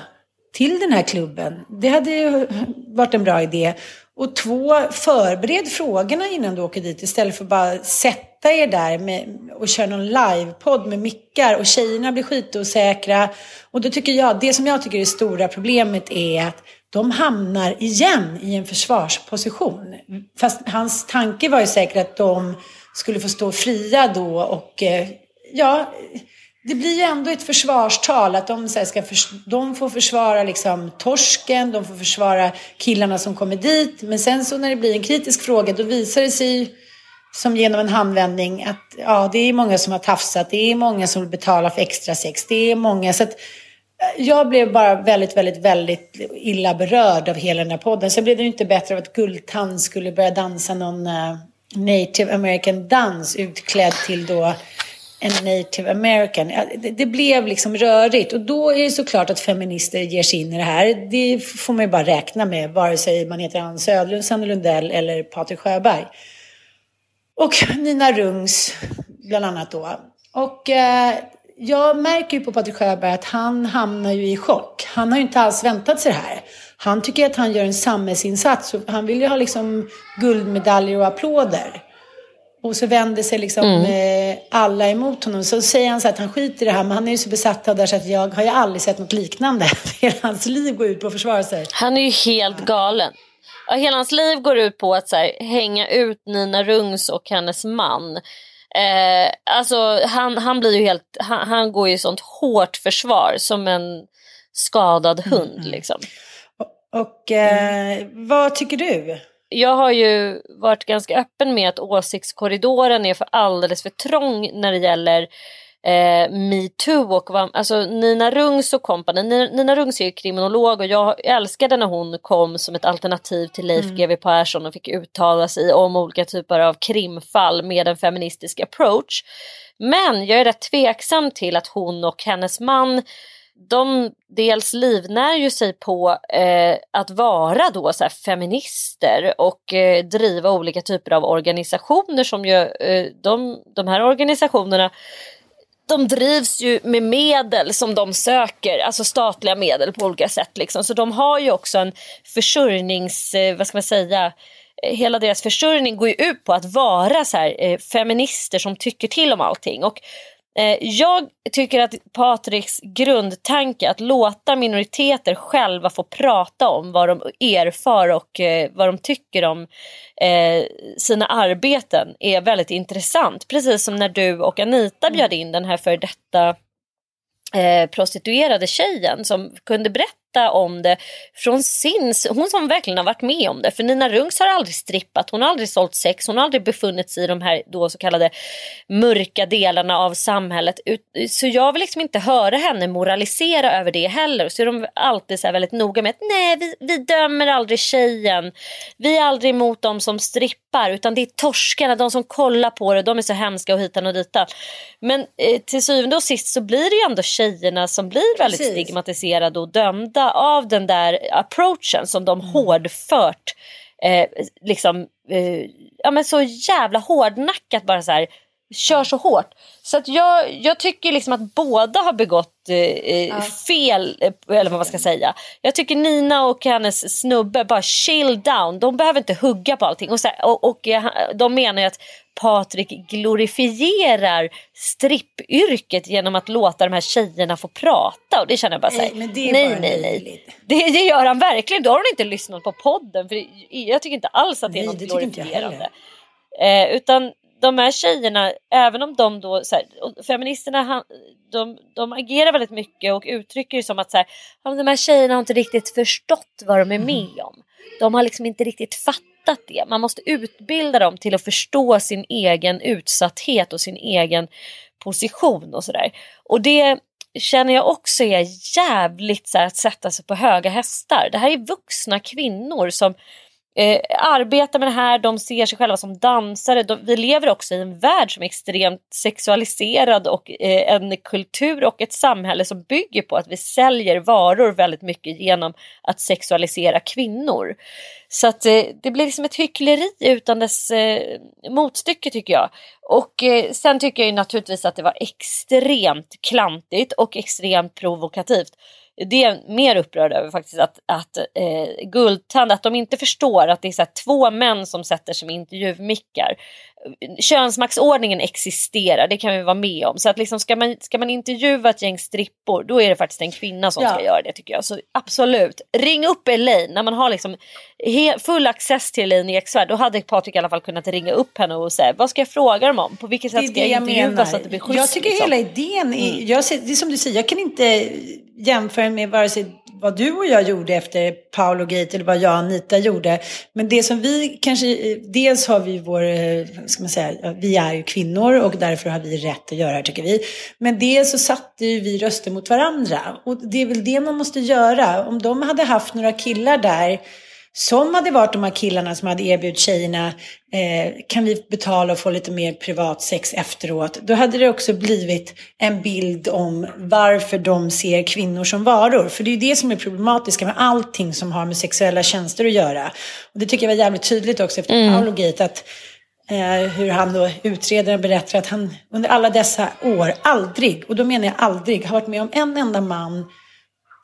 Till den här klubben? Det hade ju varit en bra idé. Och två, förbered frågorna innan du åker dit istället för bara sätta er där med, och köra någon livepodd med mickar och tjejerna blir skitosäkra. Och då tycker jag, det som jag tycker är det stora problemet är att de hamnar igen i en försvarsposition. Fast hans tanke var ju säkert att de skulle få stå fria då och eh, ja, det blir ju ändå ett försvarstal att de, så här, ska för, de får försvara liksom torsken, de får försvara killarna som kommer dit. Men sen så när det blir en kritisk fråga då visar det sig som genom en handvändning att ja, det är många som har tafsat, det är många som vill betala för extra sex, det är många. Så att, eh, jag blev bara väldigt, väldigt, väldigt illa berörd av hela den här podden. Sen blev det ju inte bättre av att Guldtand skulle börja dansa någon eh, native american dans utklädd till då en native american. Det, blev liksom rörigt och då är det såklart att feminister ger sig in i det här. Det får man ju bara räkna med, vare sig man heter Ann Söderlund, Sanne Lundell eller Patrik Sjöberg. Och Nina Rungs bland annat då. Och eh, jag märker ju på Patrik Sjöberg att han hamnar ju i chock. Han har ju inte alls väntat sig det här. Han tycker att han gör en samhällsinsats. och Han vill ju ha liksom guldmedaljer och applåder. Och så vänder sig liksom eh, alla emot honom. Så säger han så att han skiter i det här. Men han är ju så besatt av det här så att jag har ju aldrig sett något liknande. Hela hans liv går ut på att försvara sig. Han är ju helt galen. Ja, hela hans liv går ut på att så här, hänga ut Nina Rungs och hennes man. Eh, alltså han, han blir ju helt, han, han går ju i sånt hårt försvar som en skadad hund liksom. Och eh, vad tycker du? Jag har ju varit ganska öppen med att åsiktskorridoren är för alldeles för trång när det gäller eh, metoo och vad, alltså Nina Rungs och kompani. Nina, Nina Rungs är ju kriminolog och jag älskade när hon kom som ett alternativ till Leif GW Persson och fick uttala sig om olika typer av krimfall med en feministisk approach. Men jag är rätt tveksam till att hon och hennes man de dels livnär ju sig på eh, att vara då så feminister och eh, driva olika typer av organisationer som ju, eh, de, de här organisationerna de drivs ju med medel som de söker, alltså statliga medel på olika sätt. Liksom. Så de har ju också en försörjnings, eh, vad ska man säga, eh, hela deras försörjning går ju ut på att vara så här, eh, feminister som tycker till om allting. Och jag tycker att Patriks grundtanke att låta minoriteter själva få prata om vad de erfar och eh, vad de tycker om eh, sina arbeten är väldigt intressant. Precis som när du och Anita bjöd in den här för detta eh, prostituerade tjejen som kunde berätta om det från sin, hon som verkligen har varit med om det. För Nina Rungs har aldrig strippat, hon har aldrig sålt sex, hon har aldrig befunnit sig i de här då så kallade mörka delarna av samhället. Så jag vill liksom inte höra henne moralisera över det heller. Så är de alltid så väldigt noga med att nej vi, vi dömer aldrig tjejen. Vi är aldrig emot dem som strippar. utan det är torskarna, de som kollar på det, de är så hemska och hitan och ditan. Men eh, till syvende och sist så blir det ju ändå tjejerna som blir väldigt Precis. stigmatiserade och dömda av den där approachen som de hårdfört eh, liksom, eh, ja men så jävla hårdnackat bara så här kör så hårt. Så att jag, jag tycker liksom att båda har begått eh, eh, fel, eh, eller vad man ska säga. Jag tycker Nina och hennes snubbe bara chill down. De behöver inte hugga på allting. Och, här, och, och eh, de menar ju att Patrik glorifierar strippyrket genom att låta de här tjejerna få prata. Och det känner jag bara Nej, nej, nej, nej. löjligt. Det, det gör han verkligen. Då har hon inte lyssnat på podden. För jag tycker inte alls att det är Nej, något det glorifierande. Eh, utan de här tjejerna, även om de då, så här, feministerna han- de, de agerar väldigt mycket och uttrycker det som att så här, de här tjejerna har inte riktigt förstått vad de är med om. De har liksom inte riktigt fattat det. Man måste utbilda dem till att förstå sin egen utsatthet och sin egen position och sådär. Och det känner jag också är jävligt så här, att sätta sig på höga hästar. Det här är vuxna kvinnor som eh, arbetar med det här, de ser sig själva som dansare. De, vi lever också i en värld som är extremt sexualiserad och eh, en kultur och ett samhälle som bygger på att vi säljer varor väldigt mycket genom att sexualisera kvinnor. Så att eh, det blir liksom ett hyckleri utan dess eh, motstycke tycker jag. Och eh, sen tycker jag ju naturligtvis att det var extremt klantigt och extremt provokativt. Det är jag mer upprörd över faktiskt att, att eh, Guldtand, att de inte förstår att det är så två män som sätter sig med intervjumickar. Könsmaktsordningen existerar, det kan vi vara med om. Så att liksom ska, man, ska man intervjua ett gäng strippor, då är det faktiskt en kvinna som Ja. ska göra det tycker jag. Så absolut, ring upp Elaine när man har liksom full access till Elaine Eksvärd. Då hade Patrik i alla fall kunnat ringa upp henne och säga vad ska jag fråga dem om? På vilket sätt ska jag jag intervjua menar. så att det blir schysst? Jag tycker liksom? hela idén, är, jag ser, det är som du säger, jag kan inte jämföra med vare sig vad du och jag gjorde efter Paolo Gate eller vad jag och Anita gjorde. Men det som vi kanske, dels har vi vår, eh, ska man säga, vi är ju kvinnor och därför har vi rätt att göra det tycker vi. Men dels så satte ju vi röster mot varandra och det är väl det man måste göra. Om de hade haft några killar där som hade varit de här killarna som hade erbjudit tjejerna eh, kan vi betala och få lite mer privat sex efteråt. Då hade det också blivit en bild om varför de ser kvinnor som varor. För det är ju det som är problematiska med allting som har med sexuella tjänster att göra. Och det tycker jag var jävligt tydligt också efter Paolo Gate att Eh, hur han då, utredaren berättar att han under alla dessa år aldrig, och då menar jag aldrig, har varit med om en enda man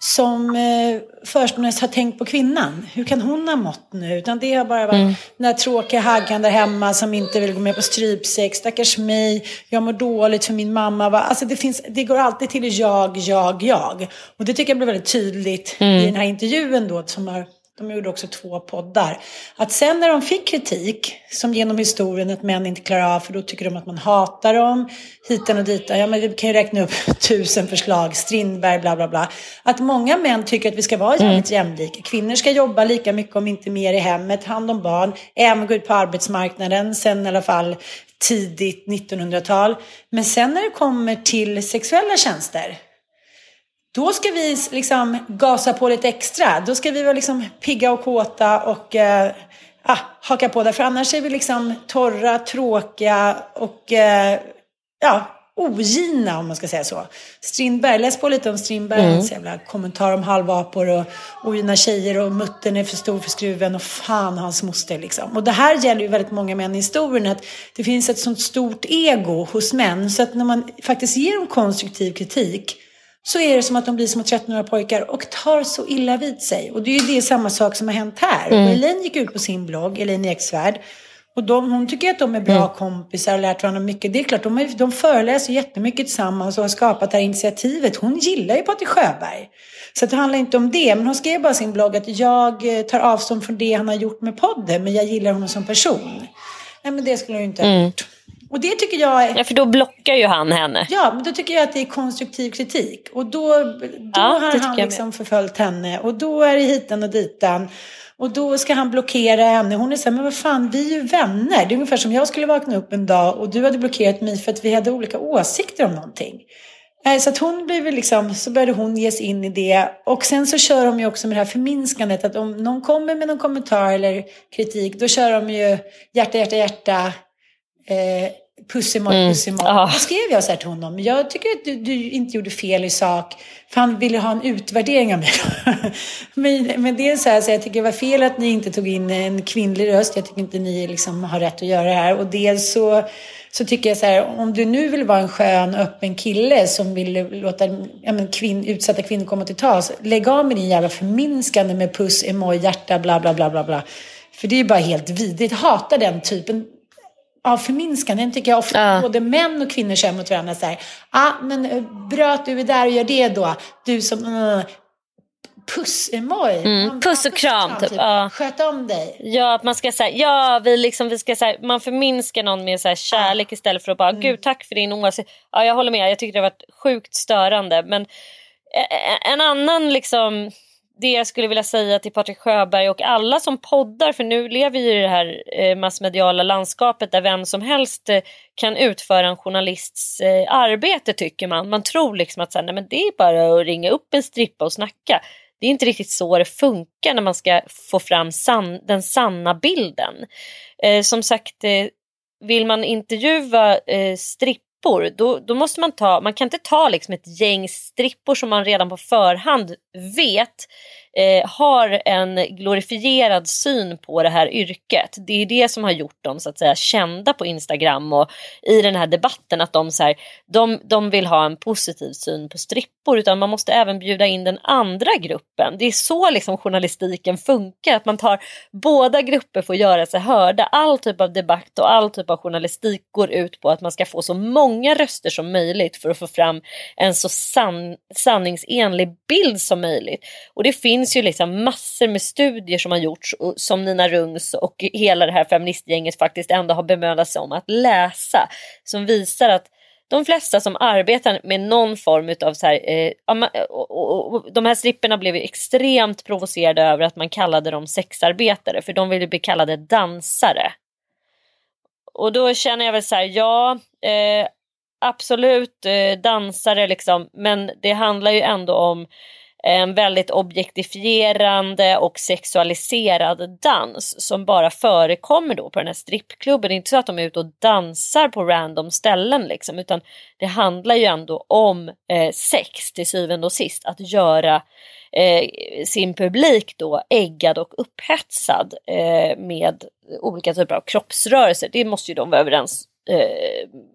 som eh, först har tänkt på kvinnan. Hur kan hon ha mått nu? Utan det har bara varit den här tråkiga haggan där hemma som inte vill gå med på strypsex. Stackars mig, jag mår dåligt för min mamma. Va? Alltså det, finns, det går alltid till jag, jag, jag. Och det tycker jag blev väldigt tydligt i den här intervjun då som har de gjorde också två poddar. Att sen när de fick kritik, som genom historien att män inte klarar av, för då tycker de att man hatar dem, hitan och ditan. Ja, men vi kan ju räkna upp tusen förslag, Strindberg, bla bla bla. Att många män tycker att vi ska vara jävligt jämlika. Kvinnor ska jobba lika mycket, om inte mer, i hemmet, hand om barn, även gå ut på arbetsmarknaden, sen i alla fall tidigt 1900-tal. Men sen när det kommer till sexuella tjänster, då ska vi liksom gasa på lite extra. Då ska vi vara liksom pigga och kåta och eh, ah, haka på där. För annars är vi liksom torra, tråkiga och eh, ja, ogina om man ska säga så. Strindberg, läs på lite om Strindberg. Hans jävla kommentar om halvapor och ogina tjejer och muttern är för stor för skruven och fan hans moster liksom. Och det här gäller ju väldigt många män i historien att det finns ett sånt stort ego hos män så att när man faktiskt ger dem konstruktiv kritik så är det som att de blir små 13-åriga pojkar och tar så illa vid sig. Och det är ju det samma sak som har hänt här. Och Elaine gick ut på sin blogg, Elaine Eksvärd. Och de, hon tycker att de är bra kompisar och lärt varandra mycket. Det är klart, de, är, de föreläser jättemycket tillsammans och har skapat det här initiativet. Hon gillar ju Patrik Sjöberg. Så det handlar inte om det. Men hon skrev bara sin blogg att jag eh, tar avstånd från det han har gjort med podden. Men jag gillar honom som person. Nej, men det skulle hon ju inte ha gjort. Och det tycker jag är... Ja, för då blockar ju han henne. Ja, men då tycker jag att det är konstruktiv kritik. Och då, då Ja, har han liksom förföljt henne. Och då är det hitan och ditan. Och då ska han blockera henne. Hon är så här, men vad fan, vi är ju vänner. Det är ungefär som jag skulle vakna upp en dag och du hade blockerat mig för att vi hade olika åsikter om någonting. Så att hon blev liksom, så började hon ge sig in i det. Och sen så kör de ju också med det här förminskandet. Att om någon kommer med någon kommentar eller kritik, då kör de ju hjärta, hjärta, hjärta. Eh, Pussemoj, Mm. pussemoj. Ja. Då skrev jag så här till honom. Jag tycker att du, du inte gjorde fel i sak. För han ville ha en utvärdering av mig. men, men det är så här, så jag tycker det var fel att ni inte tog in en kvinnlig röst. Jag tycker inte ni liksom har rätt att göra det här. Och dels så, så tycker jag så här, om du nu vill vara en skön, öppen kille som vill låta ja, men kvinn, utsatta kvinnor komma till tals. Lägg av med din jävla förminskande med puss, emoj, hjärta, bla bla bla bla bla. För det är bara helt vidrigt. Hatar den typen av förminskande. Den tycker jag ofta Ja. både män och kvinnor kör mot varandra. Så här, ah, men eh, bra att du är där och gör det då. Du som... Uh, Puss-emoj. Mm, puss och kram, typ. Ja. Sköt om dig. Ja, att man ska säga, ja, vi liksom, vi ska säga, man förminskar någon med så här, kärlek istället för att bara, gud tack för din åsikt. Ja, jag håller med, jag tycker det har varit sjukt störande. Men eh, en annan liksom, det jag skulle vilja säga till Patrik Sjöberg och alla som poddar, för nu lever vi i det här eh, massmediala landskapet där vem som helst eh, kan utföra en journalists eh, arbete tycker man. Man tror liksom att så här, nej, men det är bara att ringa upp en strippa och snacka. Det är inte riktigt så det funkar när man ska få fram san den sanna bilden. Eh, som sagt, eh, vill man intervjua eh, strippor då, då måste man ta, man kan inte ta liksom ett gäng strippor som man redan på förhand vet eh, har en glorifierad syn på det här yrket. Det är det som har gjort dem så att säga kända på Instagram och i den här debatten att de, så här, de, de vill ha en positiv syn på strippor utan man måste även bjuda in den andra gruppen. Det är så liksom journalistiken funkar, att man tar båda grupper får göra sig hörda. All typ av debatt och all typ av journalistik går ut på att man ska få så många röster som möjligt för att få fram en så san sanningsenlig bild som möjligt. Och det finns finns ju liksom massor med studier som har gjorts och som Nina Rungs och hela det här feministgänget faktiskt ändå har bemödat sig om att läsa som visar att de flesta som arbetar med någon form av så här, eh, och, och, och, de här stripperna blev extremt provocerade över att man kallade dem sexarbetare för de ville bli kallade dansare. Och då känner jag väl så här, ja eh, absolut eh, dansare liksom men det handlar ju ändå om en väldigt objektifierande och sexualiserad dans som bara förekommer då på den här strippklubben. Det är inte så att de är ute och dansar på random ställen liksom utan det handlar ju ändå om eh, sex till syvende och sist. Att göra eh, sin publik då äggad och upphetsad eh, med olika typer av kroppsrörelser. Det måste ju de vara överens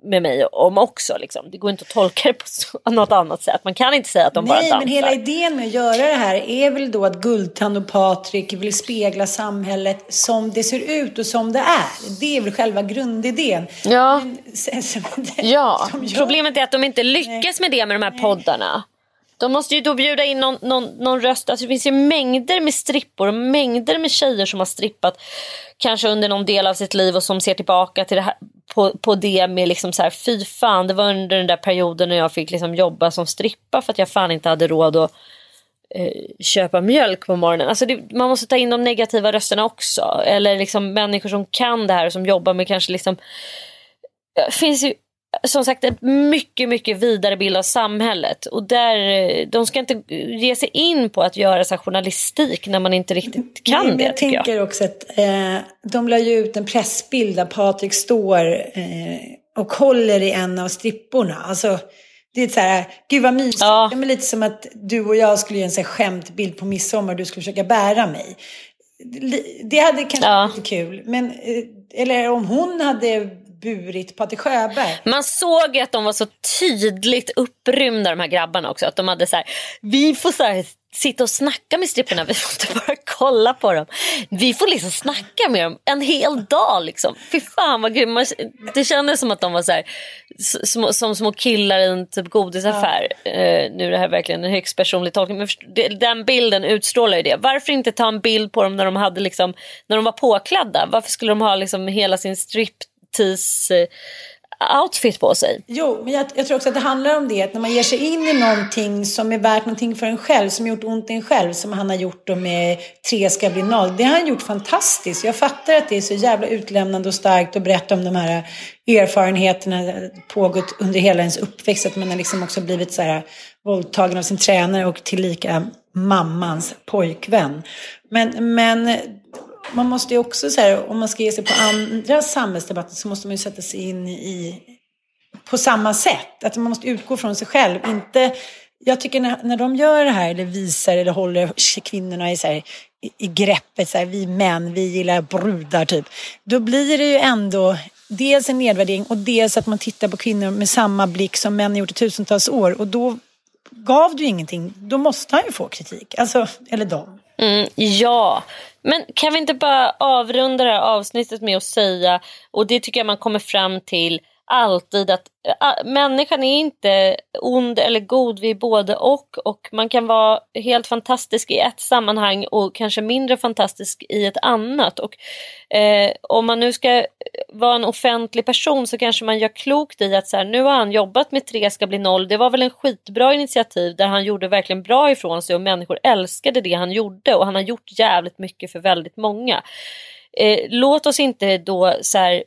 med mig om också. Liksom. Det går inte att tolka det på så, något annat sätt. Man kan inte säga att de bara Nej, dansar. men hela idén med att göra det här är väl då att Guldtand och Patrik vill spegla samhället som det ser ut och som det är. Det är väl själva grundidén. Ja. Men sen- sen- Ja, som gör- problemet är att de inte lyckas med det med de här poddarna. De måste ju då bjuda in någon, någon, någon röst. Alltså det finns ju mängder med strippor och mängder med tjejer som har strippat kanske under någon del av sitt liv och som ser tillbaka till det här, på, på det med liksom så här, fy fan, det var under den där perioden när jag fick liksom jobba som strippa för att jag fan inte hade råd att eh, köpa mjölk på morgonen. Alltså det, man måste ta in de negativa rösterna också. Eller liksom människor som kan det här och som jobbar med kanske liksom det finns ju som sagt en mycket, mycket vidare bild av samhället. Och där, eh, de ska inte ge sig in på att göra så journalistik när man inte riktigt kan Nej, det jag tycker jag. tänker också att eh, de la ju ut en pressbild där Patrik står eh, och håller i en av stripporna. Alltså, det är så här, gud vad mysigt. Ja. Det är lite som att du och jag skulle göra en så här skämtbild på midsommar och du skulle försöka bära mig. Det hade kanske Ja. varit kul. Men, eh, eller om hon hade burit Patrik Sjöberg. Man såg ju att de var så tydligt upprymda de här grabbarna också. Att de hade så här, vi får så här, sitta och snacka med stripporna, vi får inte bara kolla på dem. Vi får liksom snacka med dem en hel dag liksom. Fy fan vad grymt. Man- Det kändes som att de var så här, s- små, som små killar i en typ godisaffär. Eh, nu är det här verkligen en högst personlig tolkning. Men den bilden utstrålar ju det. Varför inte ta en bild på dem när de, hade liksom, när de var påklädda? Varför skulle de ha liksom hela sin striptease tis outfit på sig. Jo, men jag, jag, tror också att det handlar om det. Att när man ger sig in i någonting som är värt någonting för en själv, som gjort ont i en själv, som han har gjort då med Tre ska bli noll. Det har han gjort fantastiskt. Jag fattar att det är så jävla utlämnande och starkt att berätta om de här erfarenheterna pågått under hela ens uppväxt. Att man har liksom också blivit så här våldtagen av sin tränare och tillika mammans pojkvän. Men, men man måste ju också, så här, om man ska ge sig på andra samhällsdebatter så måste man ju sätta sig in i på samma sätt. Att man måste utgå från sig själv. Inte, jag tycker när, när de gör det här eller visar eller håller kvinnorna i, så här, i, i greppet, så här, vi män, vi gillar brudar typ. Då blir det ju ändå dels en nedvärdering och dels att man tittar på kvinnor med samma blick som män har gjort i tusentals år. Och då gav du ingenting, då måste han ju få kritik. Alltså, eller de. Mm, ja, men kan vi inte bara avrunda det här avsnittet med att säga, och det tycker jag man kommer fram till alltid att äh, människan är inte ond eller god, vi är både och och man kan vara helt fantastisk i ett sammanhang och kanske mindre fantastisk i ett annat. Och eh, om man nu ska eh, vara en offentlig person så kanske man gör klokt i att så här, nu har han jobbat med tre ska bli noll. Det var väl en skitbra initiativ där han gjorde verkligen bra ifrån sig och människor älskade det han gjorde och han har gjort jävligt mycket för väldigt många. Eh, låt oss inte då så här,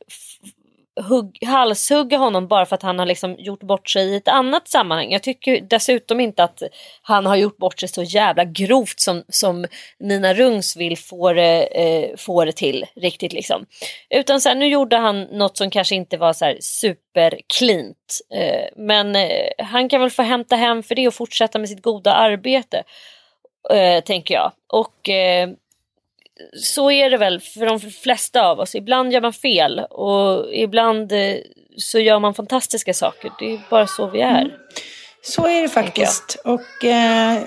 hugg, halshugga honom bara för att han har liksom gjort bort sig i ett annat sammanhang. Jag tycker dessutom inte att han har gjort bort sig så jävla grovt som, som Nina Rungsvill får, eh, får det till riktigt liksom. Utan så här, nu gjorde han något som kanske inte var så här superklint. Eh, men eh, han kan väl få hämta hem för det och fortsätta med sitt goda arbete. Eh, tänker jag. Och eh, så är det väl för de flesta av oss. Ibland gör man fel och ibland eh, så gör man fantastiska saker. Det är bara så vi är. Mm. Så är det faktiskt. Och eh,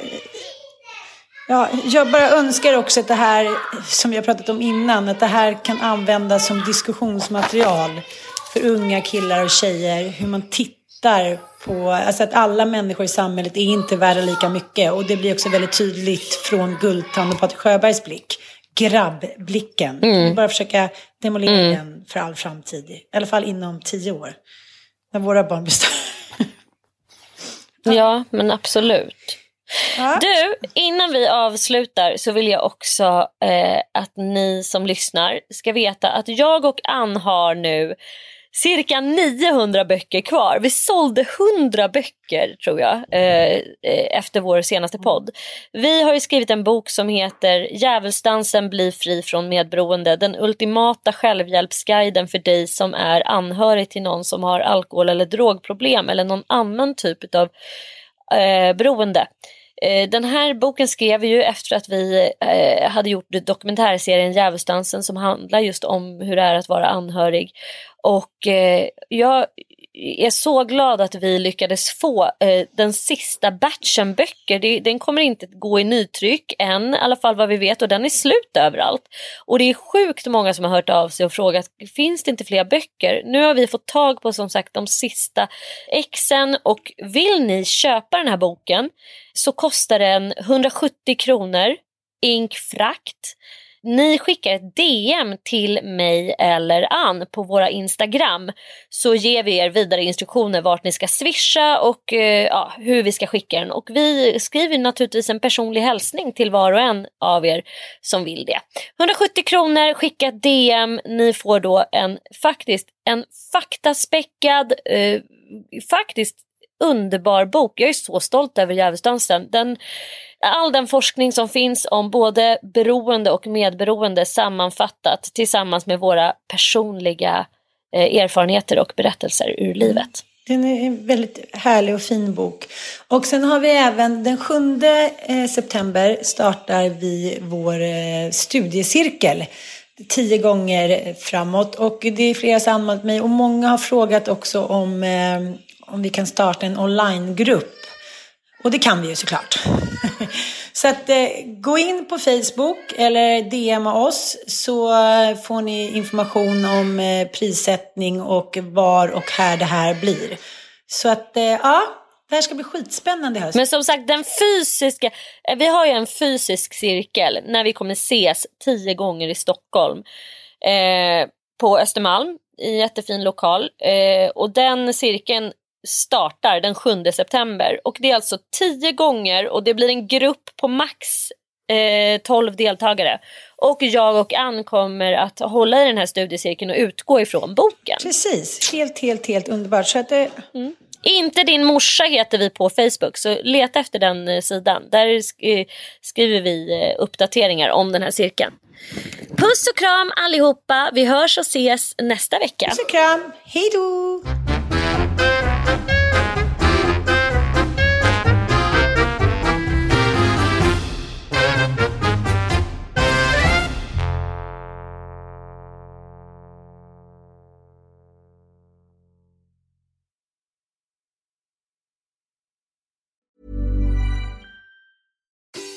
ja, jag bara önskar också att det här, som vi har pratat om innan, att det här kan användas som diskussionsmaterial för unga killar och tjejer. Hur man tittar på, alltså att alla människor i samhället är inte värda lika mycket. Och det blir också väldigt tydligt från Guldtand och Patrik Sjöbergs blick grabbblicken. Mm. Bara försöka demolera mm. den för all framtid. I alla fall inom tio år. När våra barn blir större. ja, men absolut. Ja. Du, innan vi avslutar så vill jag också eh, att ni som lyssnar ska veta att jag och Ann har nu cirka 900 böcker kvar. Vi sålde 100 böcker tror jag eh, efter vår senaste podd. Vi har ju skrivit en bok som heter Djävulsdansen blir fri från medberoende. Den ultimata självhjälpsguiden för dig som är anhörig till någon som har alkohol eller drogproblem eller någon annan typ av eh, beroende. Eh, den här boken skrev vi ju efter att vi eh, hade gjort dokumentärserien Djävulsdansen som handlar just om hur det är att vara anhörig. Och eh, jag är så glad att vi lyckades få eh, den sista batchen böcker. Det, den kommer inte gå i nytryck än, i alla fall vad vi vet, och den är slut överallt. Och det är sjukt många som har hört av sig och frågat, finns det inte fler böcker? Nu har vi fått tag på som sagt de sista exen och vill ni köpa den här boken så kostar den 170 kronor, ink frakt ni skickar ett DM till mig eller Ann på våra Instagram så ger vi er vidare instruktioner vart ni ska swisha och eh, ja, hur vi ska skicka den. Och vi skriver naturligtvis en personlig hälsning till var och en av er som vill det. 170 kronor, skicka ett DM. Ni får då en faktiskt en faktaspäckad, eh, faktiskt underbar bok. Jag är så stolt över Djävulsdansen. Den, all den forskning som finns om både beroende och medberoende sammanfattat tillsammans med våra personliga eh, erfarenheter och berättelser ur livet. Den är en väldigt härlig och fin bok. Och sen har vi även den 7 eh, september startar vi vår eh, studiecirkel tio gånger framåt. Och det är flera som anmält mig och många har frågat också om om vi kan starta en onlinegrupp. Och det kan vi ju såklart. så att eh, gå in på Facebook eller DMa oss så får ni information om eh, prissättning och var och här det här blir. Så att eh, ja, det här ska bli skitspännande i höst. Men som sagt den fysiska, eh, vi har ju en fysisk cirkel när vi kommer ses tio gånger i Stockholm. Eh, på Östermalm i en jättefin lokal eh, och den cirkeln startar den 7 september och det är alltså tio gånger och det blir en grupp på max eh, 12 deltagare. Och jag och Ann kommer att hålla i den här studiecirkeln och utgå ifrån boken. Precis, helt, helt, helt underbart. Så att det... Mm. Inte din morsa heter vi på Facebook så leta efter den eh, sidan. Där sk- skriver vi eh, uppdateringar om den här cirkeln. Puss och kram allihopa. Vi hörs och ses nästa vecka. Puss och kram. Hej då!